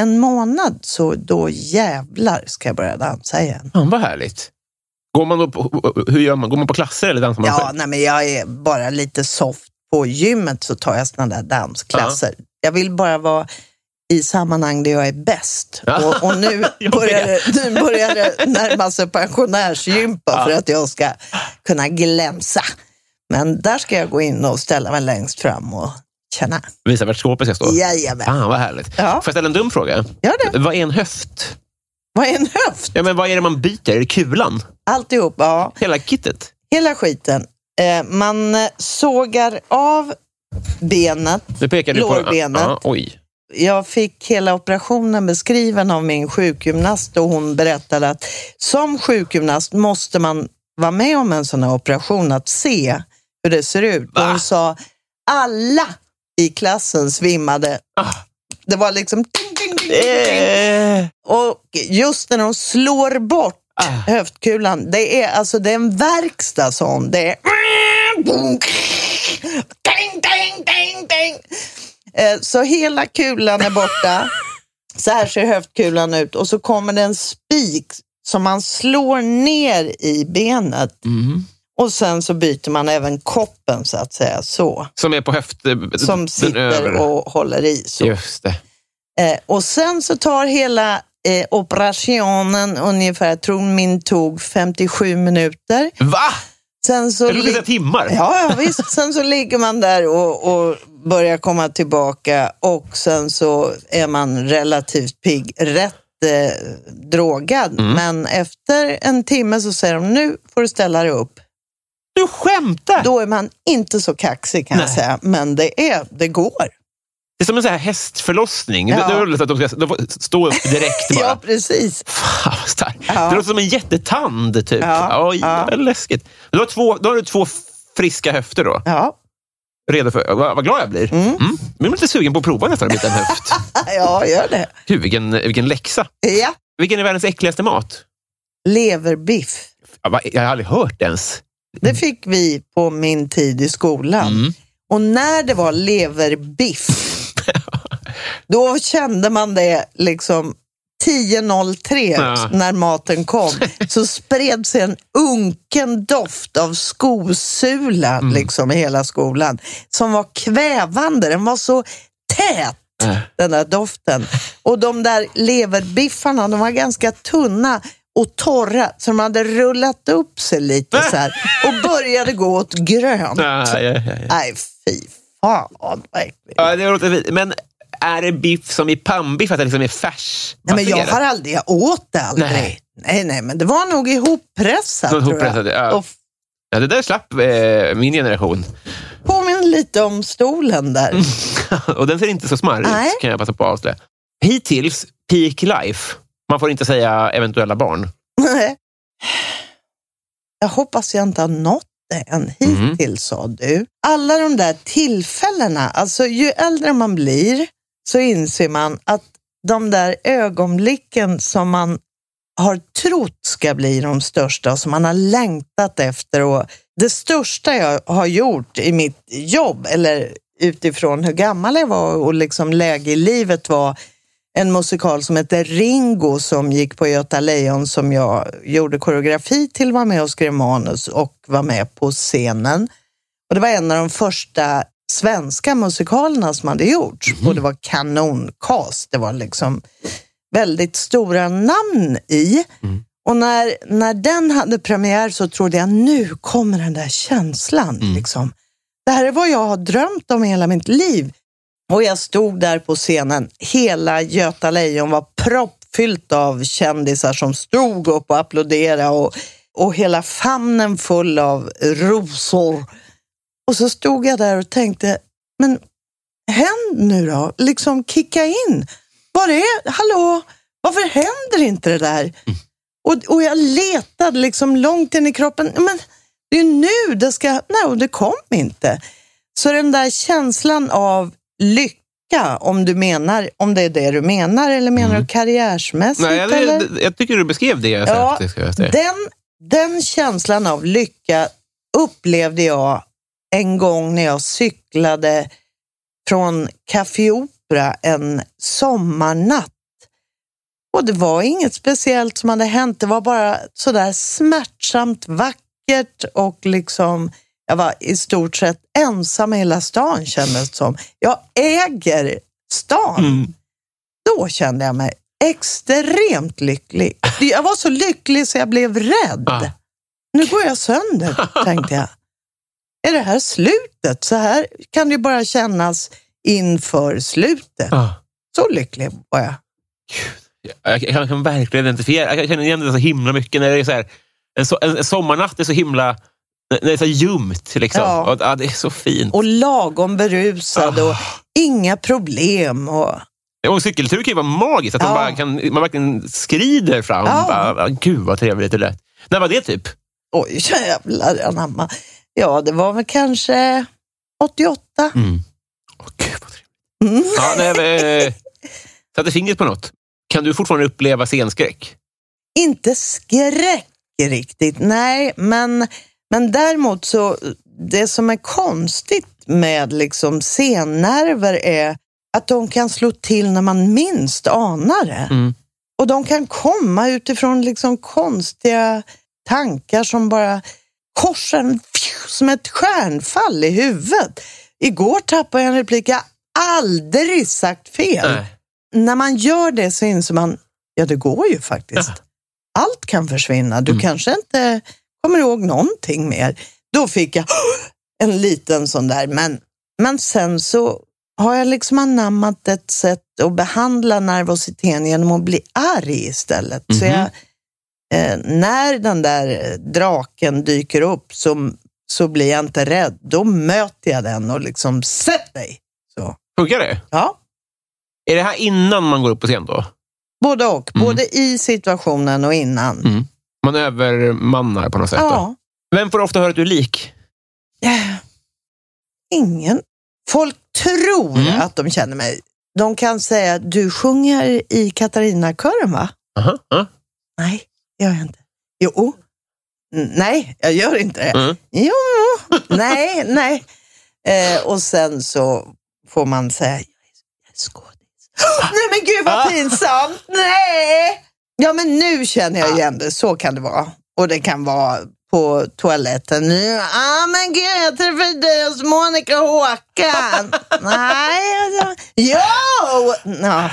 en månad så då jävlar ska jag börja dansa igen. Fan, vad härligt. Går man då på, hur gör man? Går man på klasser eller dansar man Ja, själv? nej, men jag är bara lite soft. På gymmet så tar jag såna där dansklasser. Jag vill bara vara i sammanhang där jag är bäst. Ja. Och, och nu, börjar det, nu börjar det närma sig pensionärsgympa för att jag ska kunna glänsa. Men där ska jag gå in och ställa mig längst fram och känna. Visa vart skåpet ska stå? Jajamän. Fan, vad härligt. Ja. Får jag ställa en dum fråga? Gör det. Vad är en höft? Vad är en höft? Ja, men vad är det man byter? Är det kulan? Alltihop, ja. Hela kittet? Hela skiten. Eh, man sågar av benet, Nu pekar du på... Lårbenet. Ja, oj. jag fick hela operationen beskriven av min sjukgymnast och hon berättade att som sjukgymnast måste man vara med om en sån här operation, att se hur det ser ut. Va? hon sa alla i klassen svimmade. Ah. Det var liksom... Eh, Och just när de slår bort Ah. höftkulan, det är alltså det är en verkstad sån. Det är... Eh, Så hela kulan är borta. Så här ser höftkulan ut och så kommer det en spik som man slår ner i benet. mm. Och sen så byter man även koppen så att säga så. Som är på höft... eh, Som sitter och håller i. Så. Just det. Eh, och sen så tar hela eh, operationen ungefär, jag tror min tog 57 minuter. Va? Sen så, li- det timmar. ja, ja, visst. sen så ligger man där och, och börjar komma tillbaka och sen så är man relativt pigg, rätt eh, drogad. Mm. Men efter en timme så säger de nu får du ställa dig upp. Du skämtar? Då är man inte så kaxig kan jag Nej. säga, men det, är, det går. Det är som en här hästförlossning. Ja. Det, låter att de ska de får stå upp direkt bara. Ja, precis. Fan vad starkt. Ja. Det låter som en jättetand, typ. Ja, Oj, ja. vad läskigt. Du har, två, då har du två friska höfter då. Ja, Redo för, vad, vad glad jag blir. Mm. Nu är jag lite sugen på att prova nästan en höft. ja gör det. Gud, vilken, vilken läxa. Ja. Vilken är världens äckligaste mat? Leverbiff. Jag har aldrig hört ens. Det fick vi på min tid i skolan. Mm. Och när det var leverbiff, då kände man det liksom 10.03 Ja. när maten kom. Så spred sig en unken doft av skosula Mm. liksom i hela skolan. Som var kvävande. Den var så tät, Äh. den där doften. Och de där leverbiffarna, de var ganska tunna och torra, så de hade rullat upp sig lite så här och började gå åt grönt. Ja, ja, ja, ja. Nej, fy fan äckligt. Ja, det låter fint. Men är det biff som i pannbiff, att det liksom är färs? Nej, men jag har aldrig, jag åt det aldrig. Nej. Nej, nej, men det var nog ihoppressat, tror ihoppressat, ja. Och Ja, det där slapp eh, min generation. påminner lite om stolen där. Och den ser inte så smarrig ut, kan jag passa på att avslöja. Hittills, peak life. Man får inte säga eventuella barn. Nej. jag hoppas jag inte har nått det än Mm. hittills, sa du. Alla de där tillfällena, alltså ju äldre man blir så inser man att de där ögonblicken som man har trott ska bli de största och som man har längtat efter. Och det största jag har gjort i mitt jobb, eller utifrån hur gammal jag var och liksom läge i livet var en musikal som heter Ringo som gick på Göta Lejon som jag gjorde koreografi till, var med och skrev manus och var med på scenen. Och det var en av de första svenska musikalerna som hade gjorts och det var kanoncast. Det var liksom väldigt stora namn i. Och när, när den hade premiär så trodde jag nu kommer den där känslan. Liksom. Det här är vad jag har drömt om hela mitt liv. Och jag stod där på scenen. Hela Göta Lejon var proppfyllt av kändisar som stod upp och applåderade och, och hela famnen full av rosor. Och så stod jag där och tänkte, men händ nu då, liksom kicka in. Var är, hallå, varför händer inte det där? Och, och jag letade liksom långt in i kroppen, men det är nu det ska, nej, och det kom inte. Så den där känslan av lycka, om du menar, om det är det du menar, eller menar du karriärsmässigt? Nej, jag, eller? jag, tycker du beskrev det. Jag Ja, den, den känslan av lycka upplevde jag en gång när jag cyklade från Café Opera en sommarnatt. Och det var inget speciellt som hade hänt. Det var bara sådär smärtsamt vackert och liksom jag var i stort sett ensam i hela stan kändes det som. Jag äger stan. Mm. Då kände jag mig extremt lycklig. Jag var så lycklig så jag blev rädd. Ah. Nu går jag sönder, tänkte jag. Är det här slutet? Så här kan det ju bara kännas inför slutet. Ah. Så lycklig var jag. Jag, jag kan verkligen identifiera. Jag känner igen det så himla mycket. När det är så här, en, so, en, sommarnatt är så himla det är så ljumt. Liksom. Ja. Ja, det är så fint. Och lagom berusad och inga problem. Och, Och cykeltur kan ju vara magiskt. Att Ja. man, bara kan, man verkligen skrider fram. Ja. Bara, Gud vad trevligt det lät. När var det typ? oj, jävlar anamma. Ja, det var väl kanske 88. Mm. Åh, Gud vad trevligt. Mm. Ja, nej, men, eh, satte fingret på något. Kan du fortfarande uppleva scenskräck? Inte skräck riktigt, nej, men, men däremot så det som är konstigt med liksom scennerver är att de kan slå till när man minst anar det. Mm. Och de kan komma utifrån liksom konstiga tankar som bara korsar en, som ett stjärnfall i huvudet. Igår tappade jag en replik, jag har aldrig sagt fel. Nej. När man gör det så inser man, ja det går ju faktiskt. Allt kan försvinna. Du Mm. kanske inte kommer ihåg någonting mer. Då fick jag en liten sån där, men, men sen så har jag liksom anammat ett sätt att behandla nervositeten genom att bli arg istället. Så Mhm. jag, eh, när den där draken dyker upp så, så blir jag inte rädd. Då möter jag den och liksom, sätt dig! Så, Funkar det? ja. Är det här innan man går upp på scen då? Både och. Mm. Både i situationen och innan. Mm. Man övermannar på något sätt? Då. Ja. Vem får ofta höra att du är lik? Ingen. Folk tror Mm. att de känner mig. De kan säga, du sjunger i Katarina-kören va? Aha, ja. Nej, det gör jag inte. Jo. Nej, jag gör inte det. Mm. Jo, nej, nej. Eh, och sen så får man säga, jag är jag är skådis. Nej men gud vad pinsamt! Nej! Ja men nu känner jag igen det, så kan det vara. Och det kan vara på toaletten. Nu, ah men gud jag träffade dig hos Monica Håkan. nej, alltså, jo! Ja.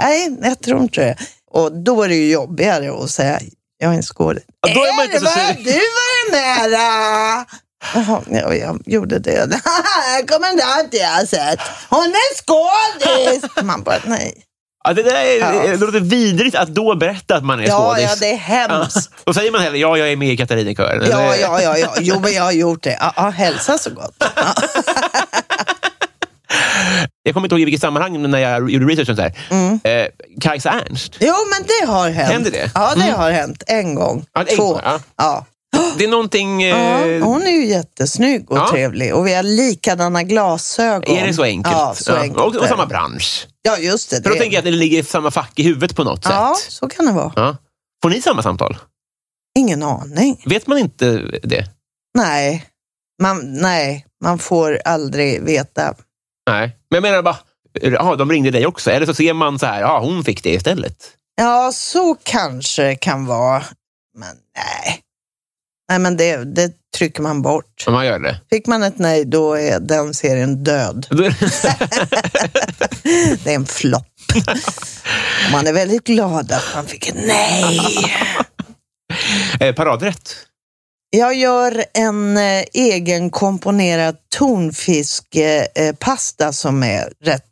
Nej, jag tror inte det. Och då är det ju jobbigare att säga, jag är en skådis. Ja, då är man inte så var sur. du varit med då? Jaha, ja, jag gjorde det. Jag kommer inte ihåg det jag sett. Hon är skådis! Man bara, nej. Ja, det, där är, Ja. det låter vidrigt att då berätta att man är Ja, skådis. ja, det är hemskt. Då säger man hellre, ja, jag är med i Katarinakören. Ja, ja, ja, ja. Jo, men jag har gjort det. Ja, ja, hälsa så gott. Ja. Jag kommer inte ihåg i vilket sammanhang när jag gjorde researchen. Så här. Mm. Eh, Kajsa Ernst. Jo, men det har hänt. Händer det? Ja, det Mm. har hänt. En gång. Ja, en Två. gång, ja. Ja. Det är någonting... Ja, Eh, hon är ju jättesnygg och Ja. trevlig och vi har likadana glasögon. är det så enkelt? Ja, så Ja. enkelt. Och, och samma bransch. Ja, just det. För då det. tänker jag att det ligger i samma fack i huvudet på något Ja, sätt. så kan det vara. Ja. Får ni samma samtal? Ingen aning. Vet man inte det? Nej, man, nej, man får aldrig veta. Nej. Men jag menar bara, ja, de ringde dig också. Eller så ser man så här, ja, hon fick det istället. Ja, så kanske det kan vara. Men nej. Nej, men det, det trycker man bort. Man gör det. Fick man ett nej, då är den serien död. Det är en flopp. Man är väldigt glad att man fick ett nej. Eh, Paradrätt. Jag gör en eh, egenkomponerad tonfiskpasta eh, pasta som är rätt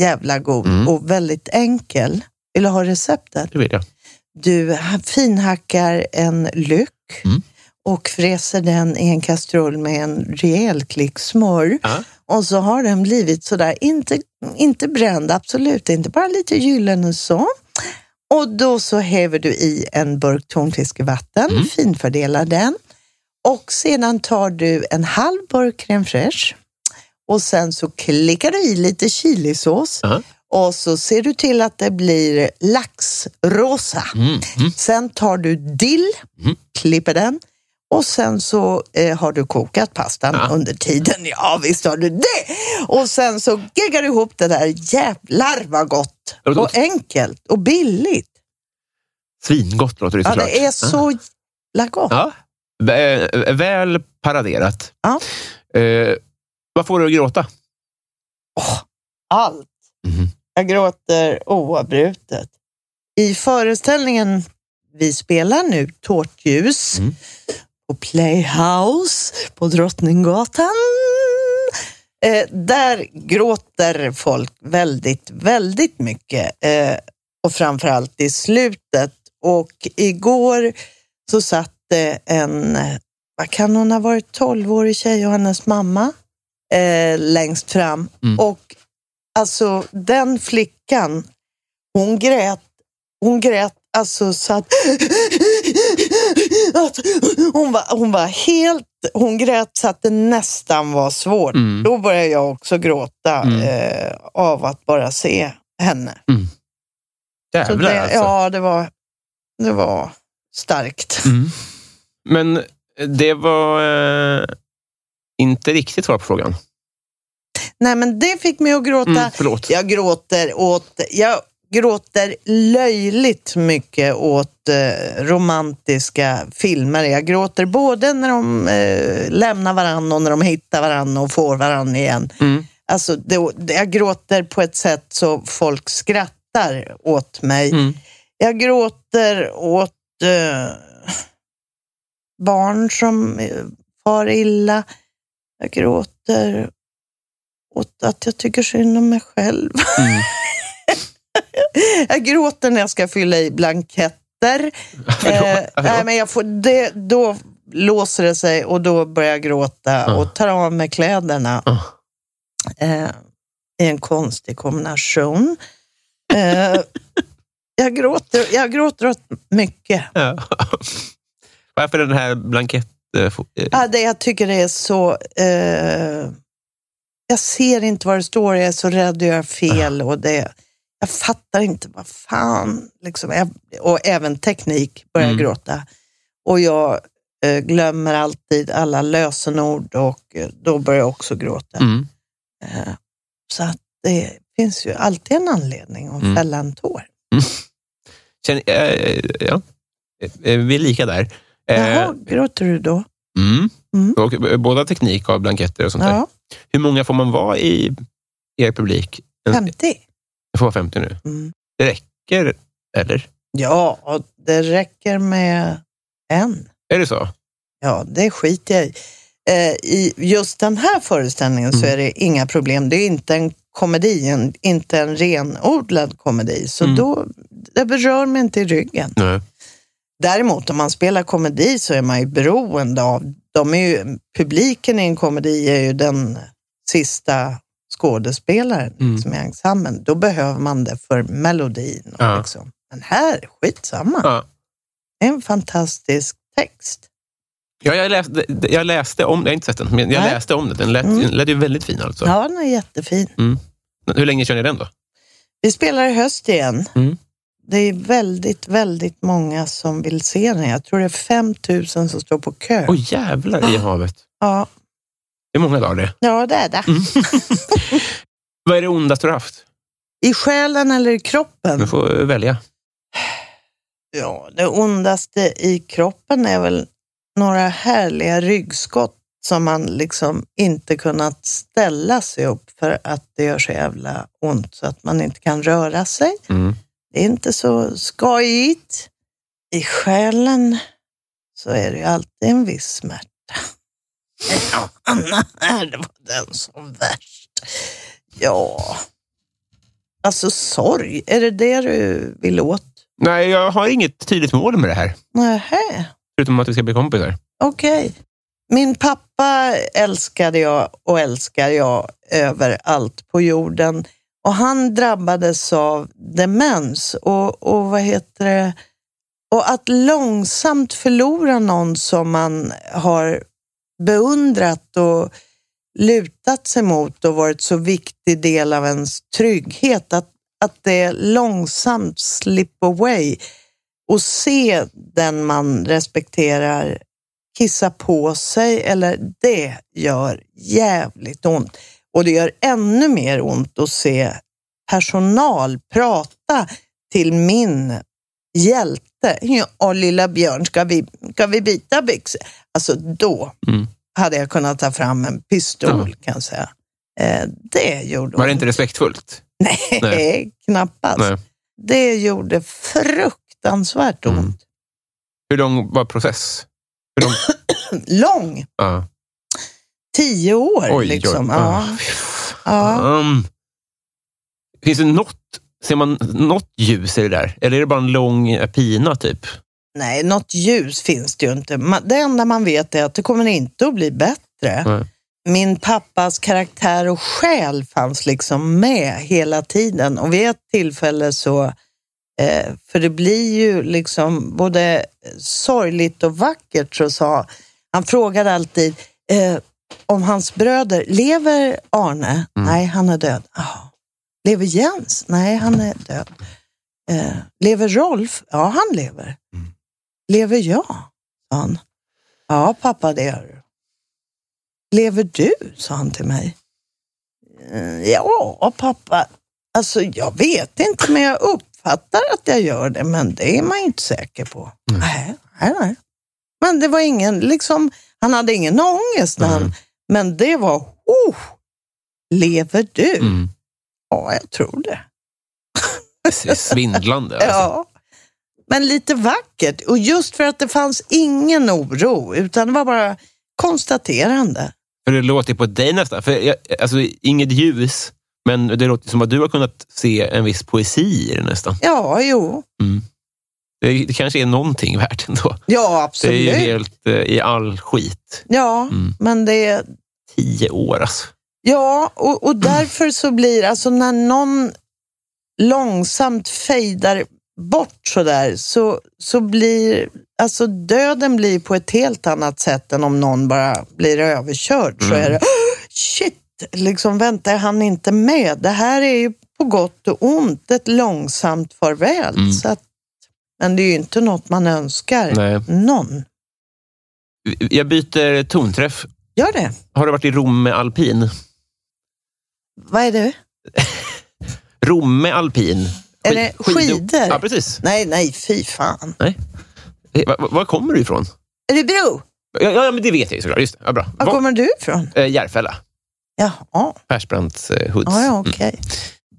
jävla god Mm. och väldigt enkel. Vill du ha receptet? Det vill jag. Du ha- finhackar en lök Mm. Och fräser den i en kastrull med en rejäl klick smör. Ja. Och så har den blivit sådär, inte, inte bränd, absolut inte, bara lite gyllene så. Och då så häver du i en burk tonfiskevatten, Mm. finfördelar den. Och sedan tar du en halv burk crème fraîche och sen så klickar du i lite chilisås Ja. och så ser du till att det blir laxrosa. Mm. Mm. Sen tar du dill, Mm. klipper den och sen så eh, har du kokat pastan Ja. under tiden. Ja, visst har du det! Och sen så geggar du ihop det där. Jävlar vad gott! Och gott. enkelt och billigt. Svingott låter det Ja, såklart. det är så jävla gott. Ja. Vä- Väl paraderat. Ja. Eh, vad får du att gråta? Allt. Mhm. Jag gråter oavbrutet. I föreställningen vi spelar nu, Tårtljus, Mm. På Playhouse på Drottninggatan. Eh, där gråter folk väldigt, väldigt mycket. Eh, och framförallt i slutet. Och igår så satt det en, vad kan hon ha varit, 12-årig tjej och hennes mamma eh, längst fram. Mm. Och alltså den flickan, hon grät, hon grät alltså så att hon, var, hon var helt, hon grät så att det nästan var svårt. Mm. Då började jag också gråta Mm. eh, av att bara se henne. Så Jävlar det, alltså. Ja, det var, det var starkt. Mm. Men det var eh, inte riktigt svar på frågan. Nej, men det fick mig att gråta. Mm, förlåt. Jag gråter åt, jag gråter löjligt mycket åt eh, romantiska filmer. Jag gråter både när de eh, lämnar varandra och när de hittar varandra och får varandra igen. Mm. Alltså, det, jag gråter på ett sätt så folk skrattar åt mig. Mm. Jag gråter åt eh, barn som eh, far illa. Jag gråter åt att jag tycker synd om mig själv. Mm. jag gråter när jag ska fylla i blanketter. Eh, nej, men jag får, det, då låser det sig och då börjar jag gråta Ja. och tar av mig kläderna. Ah. Eh, I en konstig kombination. Eh, jag, gråter, jag gråter åt mycket. Ja. Varför den här blankett... eh, eh, Ja, det, jag tycker det är så... Eh, jag ser inte vad det står, jag är så rädd att göra fel. Och det, jag fattar inte, vad fan. Liksom, och även teknik börjar Mm. gråta. Och jag eh, glömmer alltid alla lösenord och eh, då börjar jag också gråta. Mm. Eh, så att det finns ju alltid en anledning att Mm. fälla en tår. Känner, eh, ja. Vi är lika där. Jaha, gråter du då? mm. Mm. Och, båda teknik och blanketter och sånt där. Ja, Hur många får man vara i er publik? En- 50. Jag får vara 50 nu. Mm. Det räcker, eller? Ja, det räcker med en. Är det så? Ja, det skiter jag i. Eh, I just den här föreställningen så Mm. är det inga problem. Det är inte en komedi, en, inte en renodlad komedi. Så Mm. då, det berör mig inte i ryggen. Nej. Däremot om man spelar komedi så är man ju beroende av, de är ju, publiken i en komedi är ju den sista skådespelaren Mm. liksom, i ensemblen. Då behöver man det för melodin. Och Ja. liksom. Men här, skitsamma. Ja. Det är en fantastisk text. Ja, jag, läste, jag läste om jag har inte sett den, men jag Nej. läste om den. Den lät, Mm. den lät ju väldigt fin alltså. Ja, den är jättefin. Hur länge kör ni den då? Vi spelar i höst igen. Mm. Det är väldigt, väldigt många som vill se den. Jag tror det är 5 000 som står på kö. Åh jävlar i havet. Ja, Det är många dagar det. ja, det är det. Mm. Vad är det ondaste du har haft? I själen eller i kroppen? Du får välja. Ja, det ondaste i kroppen är väl några härliga ryggskott som man liksom inte kunnat ställa sig upp för att det gör så jävla ont så att man inte kan röra sig. Mm. Det är inte så skojigt. I själen så är det ju alltid en viss smärta. Ja, Anna, det var den som värst. Ja, alltså sorg, är det det du vill åt? Nej, jag har inget tydligt mål med det här. Nähä. Förutom att vi ska bli kompisar. Okej. Min pappa älskade jag och älskar jag över allt på jorden. Och han drabbades av demens och, och vad heter det? Och att långsamt förlora någon som man har beundrat och lutat sig mot och varit så viktig del av ens trygghet. Att, att det långsamt slip away och se den man respekterar kissa på sig eller det gör jävligt ont. Och det gör ännu mer ont att se personal prata till min hjälte. Ja, lilla Björn, ska vi, ska vi byta byxor? Alltså då Mm. hade jag kunnat ta fram en pistol kan jag säga. Eh, det gjorde Var det ont. inte respektfullt? Nej, Nej. knappast. Nej. Det gjorde fruktansvärt ont. Mm. Hur lång var process? Hur lång? Lång, ja. tio år Oj, liksom. oj. Ja. Ah, Ja. fan. Finns det något, ser man något ljus i det där? Eller är det bara en lång pina typ? Nej, något ljus finns det ju inte. Det enda man vet är att det kommer inte att bli bättre. Nej. Min pappas karaktär och själ fanns liksom med hela tiden. Och vid ett tillfälle så, eh, för det blir ju liksom både sorgligt och vackert, så sa han frågade alltid eh, om hans bröder, lever Arne? Nej, han är död. Jaha. Lever Jens? Nej, han är död. Eh, lever Rolf? Ja, han lever. Lever jag? sa han. Ja, pappa, det gör du. Lever du? sa han till mig. "Eh, Ja, pappa. Alltså, jag vet inte, men jag uppfattar att jag gör det, men det är man inte säker på. Nej, nej, nej. Men det var ingen, liksom, han hade ingen ångest, när han, men det var, oh, lever du? Mm. Ja, jag tror det. Det är svindlande. Alltså. Ja. Men lite vackert. Och just för att det fanns ingen oro, utan det var bara konstaterande. För det låter på dig nästan. För jag, alltså, inget ljus, men det låter som att du har kunnat se en viss poesi i det nästan. Ja, jo. Det, det kanske är någonting värt ändå. Ja, Det är absolut. ju helt eh, i all skit. Ja, Mm. men det... Tio år alltså. Ja, och, och därför så blir alltså när någon långsamt fejdar bort sådär, så, så blir alltså döden blir på ett helt annat sätt än om någon bara blir överkörd. Så är det, shit, liksom väntar han inte med? Det här är ju på gott och ont ett långsamt farväl. Mm. Så att, men det är ju inte något man önskar Nej. någon. Jag byter tonträff. Gör det. Har du varit i Romme alpin? Vad är det? Romme alpin. Är det skidor? Ja, precis. Nej, nej, fy fan. Nej. Eh, Var, var kommer du ifrån? Örebro, Ja, ja, men det vet jag ju såklart. Just det. Ja, bra. var Var- kommer du ifrån? eh, Järfälla. Jaha, Persbrandts eh, Hoods. ja, ja okej.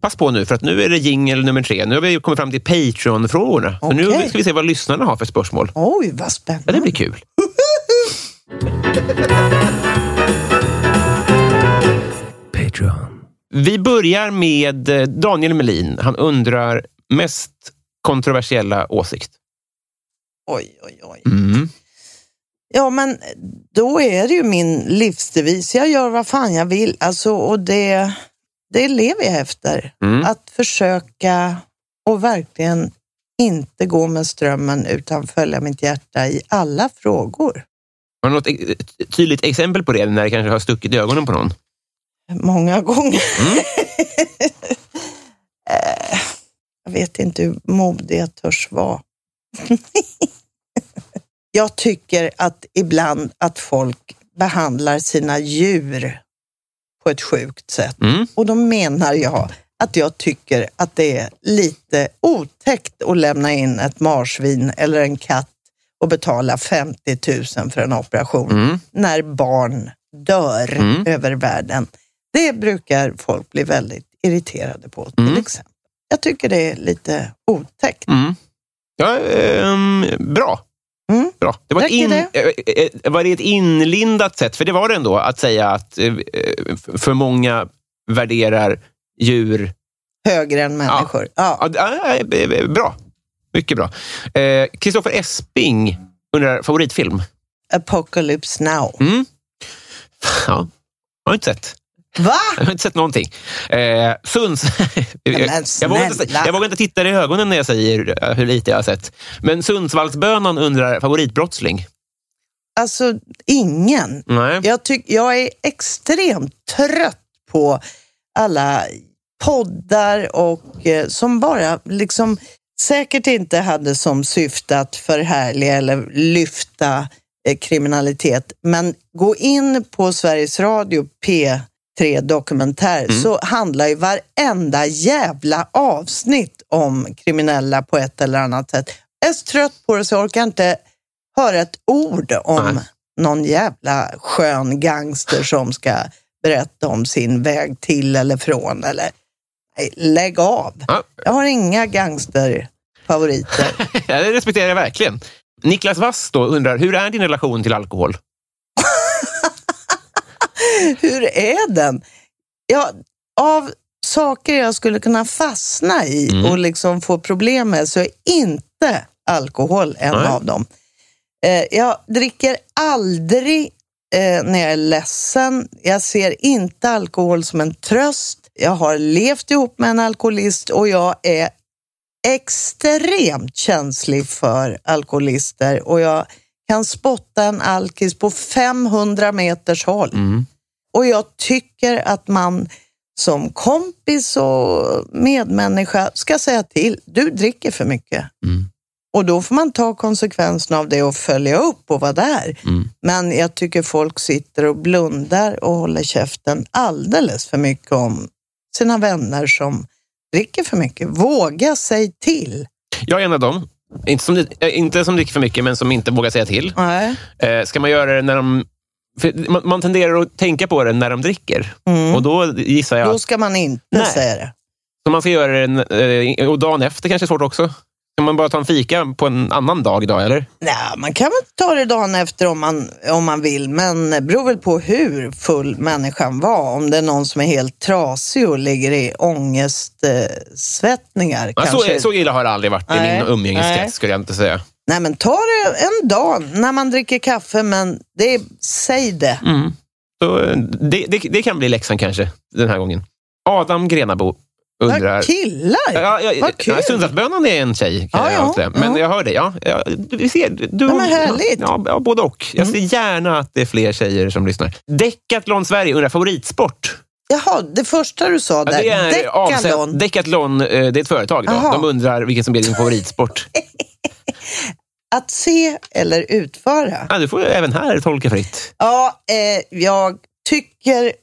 Pass på nu, för att nu är det jingel nummer tre. Nu har vi kommit fram till Patreon-frågorna. Så nu ska vi se vad lyssnarna har för spörsmål. Oj, vad Ja, spännande. det blir kul. Vi börjar med eh, Daniel Melin. Han undrar mest kontroversiella åsikt. Oj, oj, oj. Mm. Ja, men då är det ju min livsdevis. Jag gör vad fan jag vill. Alltså, och det, det lever jag efter. Mm. Att försöka och verkligen inte gå med strömmen utan följa mitt hjärta i alla frågor. Har du något tydligt exempel på det, när det kanske har stuckit i ögonen på någon? Många gånger. Mm. Eh, jag vet inte hur modig jag törs vara. jag tycker att ibland att folk behandlar sina djur på ett sjukt sätt. Mm. Och då menar jag att jag tycker att det är lite otäckt att lämna in ett marsvin eller en katt och betala 50 000 för en operation Mm. när barn dör Mm. över världen. Det brukar folk bli väldigt irriterade på till Mm. exempel. Jag tycker det är lite otäckt. Mm. Ja, ehm, bra. Mm. bra. Det var, in, det? eh, eh, var det ett inlindat sätt? För det var det ändå, att säga att eh, eh, för många värderar djur... Högre än människor. Ja. Ja, eh, bra. Mycket bra. Eh, Kristoffer Esping undrar favoritfilm. Apocalypse now. Mm. Ja, jag har inte sett. Va? Jag har inte sett någonting. Eh, Sunds... jag, vågar inte, jag vågar inte titta i ögonen när jag säger eh, hur lite jag har sett. Men Sundsvallsbönan undrar favoritbrottsling. Alltså, ingen. Nej. Jag, tyck, jag är extremt trött på alla poddar och eh, som bara liksom säkert inte hade som syfte att förhärliga eller lyfta eh, kriminalitet. Men gå in på Sveriges Radio P3 Dokumentär så handlar ju varenda jävla avsnitt om kriminella på ett eller annat sätt. Jag är så trött på det så jag orkar inte höra ett ord om Nej. någon jävla skön gangster som ska berätta om sin väg till eller från. Eller, nej, lägg av. Ja. Jag har inga gangsterfavoriter. Det respekterar jag verkligen. Niklas Wass då undrar, hur är din relation till alkohol? Hur är den? Ja, av saker jag skulle kunna fastna i Mm. och liksom få problem med så är inte alkohol en Nej. av dem. Eh, jag dricker aldrig eh, när jag är ledsen. Jag ser inte alkohol som en tröst. Jag har levt ihop med en alkoholist och jag är extremt känslig för alkoholister och jag kan spotta en alkis på 500 meters håll. Mm. Och jag tycker att man som kompis och medmänniska ska säga till. Du dricker för mycket. Mm. Och då får man ta konsekvenserna av det och följa upp och vara där. Mm. Men jag tycker folk sitter och blundar och håller käften alldeles för mycket om sina vänner som dricker för mycket. Våga säg till. Jag är en av dem. Inte som, eh, inte som dricker för mycket, men som inte vågar säga till. Nej. Eh, ska man göra det när de... Man, man tenderar att tänka på det när de dricker. Mm. Och då gissar jag Då ska man inte Nej. säga det. så man ska göra det... eh, Och dagen efter kanske är svårt också. Kan man bara ta en fika på en annan dag då, eller? Nej, man kan väl ta det dagen efter om man, om man vill, men det beror väl på hur full människan var. Om det är någon som är helt trasig och ligger i ångestsvettningar. Eh, Ja, så, så illa har det aldrig varit i Nej. min umgängeskrets, skulle jag inte säga. Nej, men ta det en dag när man dricker kaffe, men det säg det. Mm. Så, eh, det, det, det kan bli läxan kanske, den här gången. Adam Grenabo undrar... Vad killar! Ja, ja, Vad kul. ja, Sundsvallsbönan är en tjej, kan Ja, jag ja. Men ja. jag hör dig. Ja, ja, du, vi ser, du, Ja, men härligt. Ja, ja, både och. Jag ser gärna att det är fler tjejer som lyssnar. Decathlon Sverige undrar favoritsport. Jaha, det första du sa Ja, där. det är Decathlon. Decathlon, eh, det är ett företag. Då. De undrar vilken som är din favoritsport. Att se eller utföra. Ja, du får ju även här tolka fritt. Ja, eh, jag tycker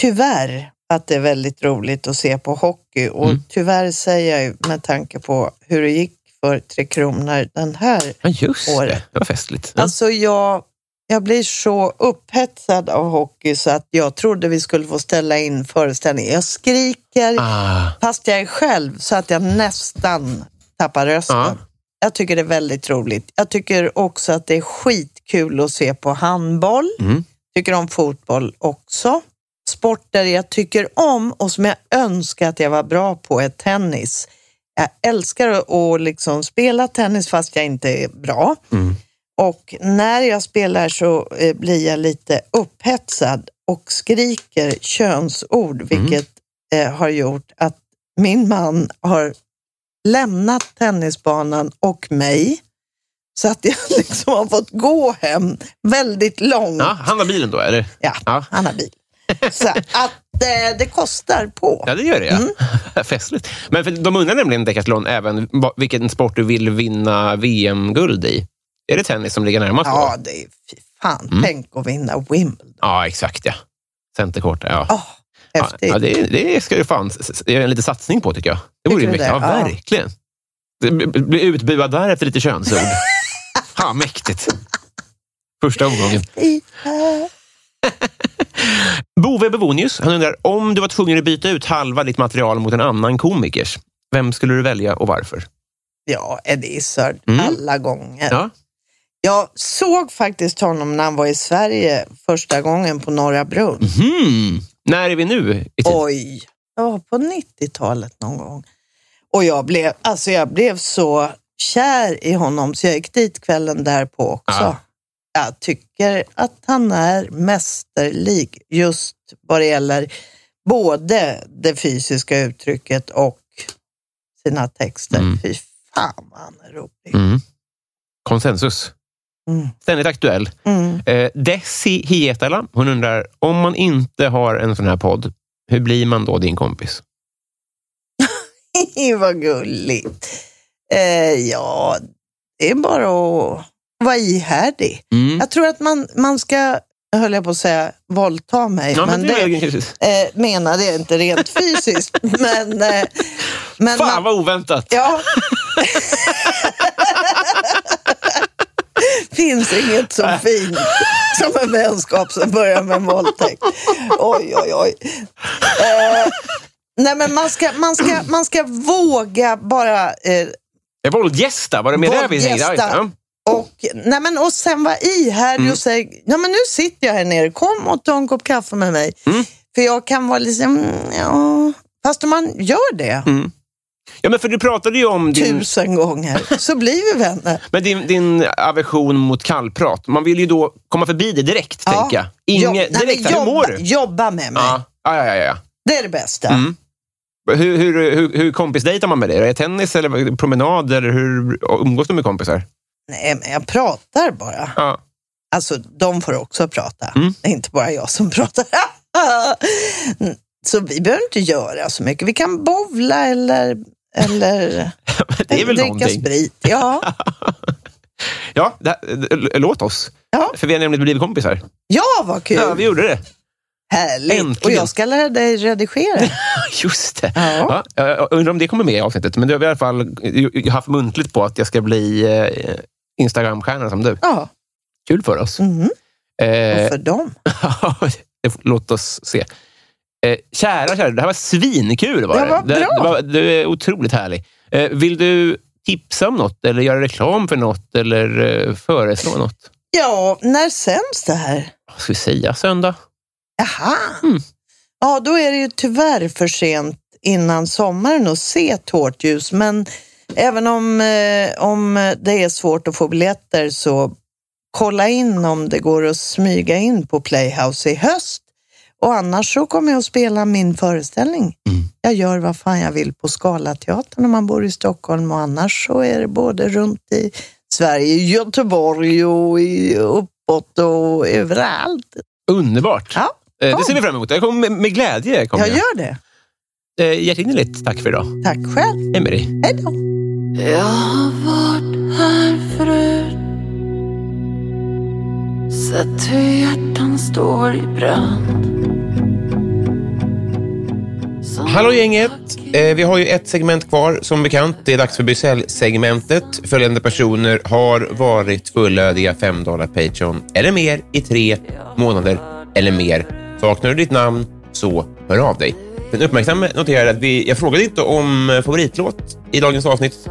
tyvärr att det är väldigt roligt att se på hockey och Mm. tyvärr säger jag med tanke på hur det gick för Tre Kronor den här. Ja, just Året. det. Det var festligt. Ja. Alltså jag, jag blir så upphetsad av hockey så att jag trodde vi skulle få ställa in föreställningen. Jag skriker Ah, fast jag är själv så att jag nästan tappar rösten. Ja. Jag tycker det är väldigt roligt. Jag tycker också att det är skitkul att se på handboll. Mm. Tycker om fotboll också. Sporter jag tycker om och som jag önskar att jag var bra på är tennis. Jag älskar att liksom spela tennis fast jag inte är bra. Mm. Och när jag spelar så eh, blir jag lite upphetsad och skriker könsord, vilket eh, har gjort att min man har lämnat tennisbanan och mig. Så att jag liksom har fått gå hem väldigt långt. ja, han har bilen då, eller? Ja, Ja. han har bil. Så att eh, det kostar på. Ja, det gör det. Ja. Mm. Festligt. Men för, de undrar nämligen Decathlon även vilken sport du vill vinna VM-guld i. Är det tennis som ligger närmast? Ja, Då? det är fy fan. Mm. Tänk att vinna Wimbledon. ja, exakt. ja. Centerkort, ja. Åh, häftigt. Ja, det, det ska du fan göra en liten satsning på, tycker jag. Det vore ju mäktigt. Ja, det? Ja. verkligen. Bli utbuad där efter lite könsord. ha, mäktigt. Första omgången. Bove Bevonius, han undrar om du var tvungen att byta ut halva ditt material mot en annan komikers. Vem skulle du välja och varför? Ja, Eddie Izzard Mm. alla gånger. Ja. Jag såg faktiskt honom när han var i Sverige första gången på Norra Brunn. Hmm. När är vi nu i tid? Oj, ja, på 90-talet någon gång. Och jag blev, alltså jag blev så kär i honom så jag gick dit kvällen därpå också. Ja. Jag tycker att han är mästerlig just vad det gäller både det fysiska uttrycket och sina texter. Mm. Fy fan vad han är rolig. Mm. Konsensus. Mm. Ständigt aktuell. Mm. Eh, Desi Hietala, hon undrar, om man inte har en sån här podd, hur blir man då din kompis? vad gulligt. Eh, ja, det är bara att vara ihärdig. Mm. Jag tror att man, man ska, höll jag på att säga, våldta mig. Ja, men men det det, eh, menade jag inte rent fysiskt. men, eh, men fan man, vad oväntat! Ja. finns inget så fint som en vänskap som börjar med en våldtäkt. Oj, oj, oj. Eh, nej, men man ska, man, ska, man ska våga bara eh, våldgästa, var det med det vi tänkte? Och, nej men, och sen vara ihärdig Mm. och säga, ja men nu sitter jag här nere, kom och ta en kopp kaffe med mig. Mm. För jag kan vara liksom, mm, ja, fast om man gör det Mm. Ja, men för du pratade ju om din, tusen gånger så blir vi vänner. men din, din aversion mot kallprat. Man vill ju då komma förbi det direkt, Ja. tänker jag. Inge, Jobb- nej, men direkt, hur mår jobba, du? jobba med mig, Ja, ja, ja. ja, det är det bästa. Mm. Hur, hur, hur, hur kompisdejtar man med dig? Är det tennis eller promenad? Eller hur umgås du med kompisar? Nej men jag pratar bara. Ja. Alltså de får också prata, Mm. det är inte bara jag som pratar. så vi behöver inte göra så mycket. Vi kan bowla eller, eller Det är väl dricka någonting. sprit. Ja. Ja, det, låt oss. Ja. För vi har nämligen blivit kompisar. ja, vad kul. Ja, vi gjorde det. Härligt. Äntligen. Och jag ska lära dig redigera. Just det. Ja. Ja, jag undrar om det kommer med i avsnettet. Men det har vi i alla fall jag har haft muntligt på att jag ska bli eh, Instagramstjärna som du. Ja. Kul för oss. Mhm. Eh, Och för dem. låt oss se. Eh, kära, kära, det här var svinkul. Var Det det. var Det, bra. det var, du är otroligt härlig. Eh, vill du tipsa om något eller göra reklam för något eller eh, föreslå något? Ja, när sänds det här? Vad ska vi säga? Söndag? Jaha. Mm. Ja, då är det ju tyvärr för sent innan sommaren att se Tårtljus. Men även om, eh, om det är svårt att få biljetter så kolla in om det går att smyga in på Playhouse i höst. Och annars så kommer jag att spela min föreställning. Mm. Jag gör vad fan jag vill på Scalateatern om man bor i Stockholm och annars så är det både runt i Sverige, Göteborg och uppåt och överallt. Underbart! Ja. Eh, Kom. Det ser vi fram emot. Jag kommer med, glädje. Kommer Jag jag. gör det. Eh, hjärtinnerligt tack för idag. Tack själv. Emelie. Hej då. Jag har varit här förut Sett hur hjärtan står i brand Alltså, hallå gänget! Eh, vi har ju ett segment kvar som bekant. Det är dags för Bysell-segmentet. Följande personer har varit fullödiga 5 dollar Patreon eller mer i tre månader eller mer. Saknar du ditt namn så hör av dig. Den uppmärksamme noterar att vi, jag frågade inte om eh, favoritlåt i dagens avsnitt.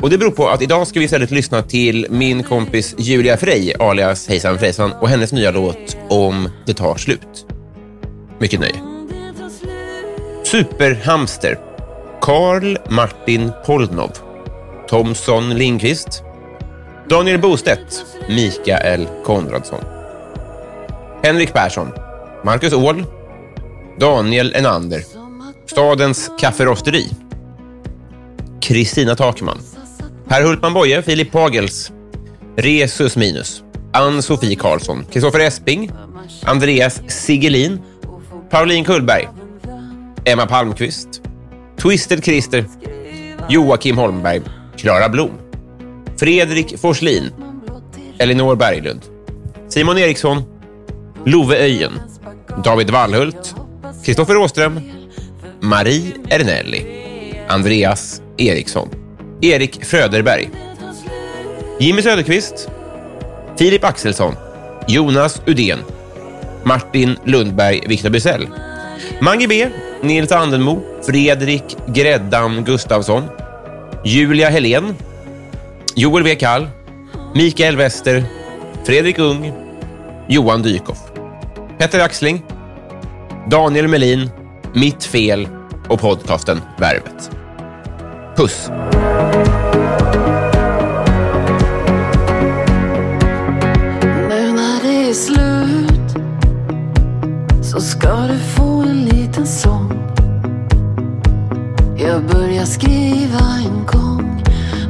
Och Det beror på att idag ska vi istället lyssna till min kompis Julia Frey, alias Hejsan Frejsan, och hennes nya låt Om det tar slut. Mycket nöje. Superhamster. Karl Martin Polnov. Thomson Lindqvist. Daniel Bostedt. Mikael Konradsson. Henrik Persson. Marcus Åhl. Daniel Enander. Stadens kafferosteri. Kristina Takman. Per Hultman Boye, Filip Pagels. Resus Minus. Ann-Sofie Karlsson. Kristoffer Esping. Andreas Sigelin. Pauline Kullberg. Emma Palmqvist, Twisted Christer, Joakim Holmberg, Klara Blom, Fredrik Forslin, Elinor Berglund, Simon Eriksson, Love Öjen, David Wallhult, Kristoffer Åström, Marie Ernelli, Andreas Eriksson, Erik Fröderberg, Jimmy Söderqvist, Filip Axelsson, Jonas Udén, Martin Lundberg, Viktor Bysell, Mange B, Nils Andenmo, Fredrik Gräddan Gustafsson, Julia Helén, Joel W. Kall, Mikael Wester, Fredrik Ung, Johan Dykhoff, Petter Axling, Daniel Melin, Mitt Fel och podcasten Värvet. Puss! Nu när det är slut så ska du Börja skriva en gång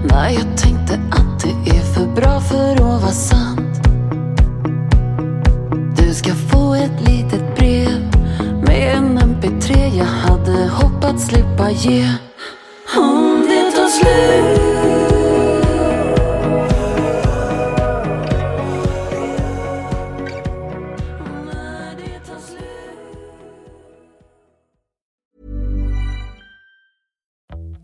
när jag tänkte att det är för bra för att vara sant. Du ska få ett litet brev med en mp3 jag hade hoppats slippa ge. Om det tar slut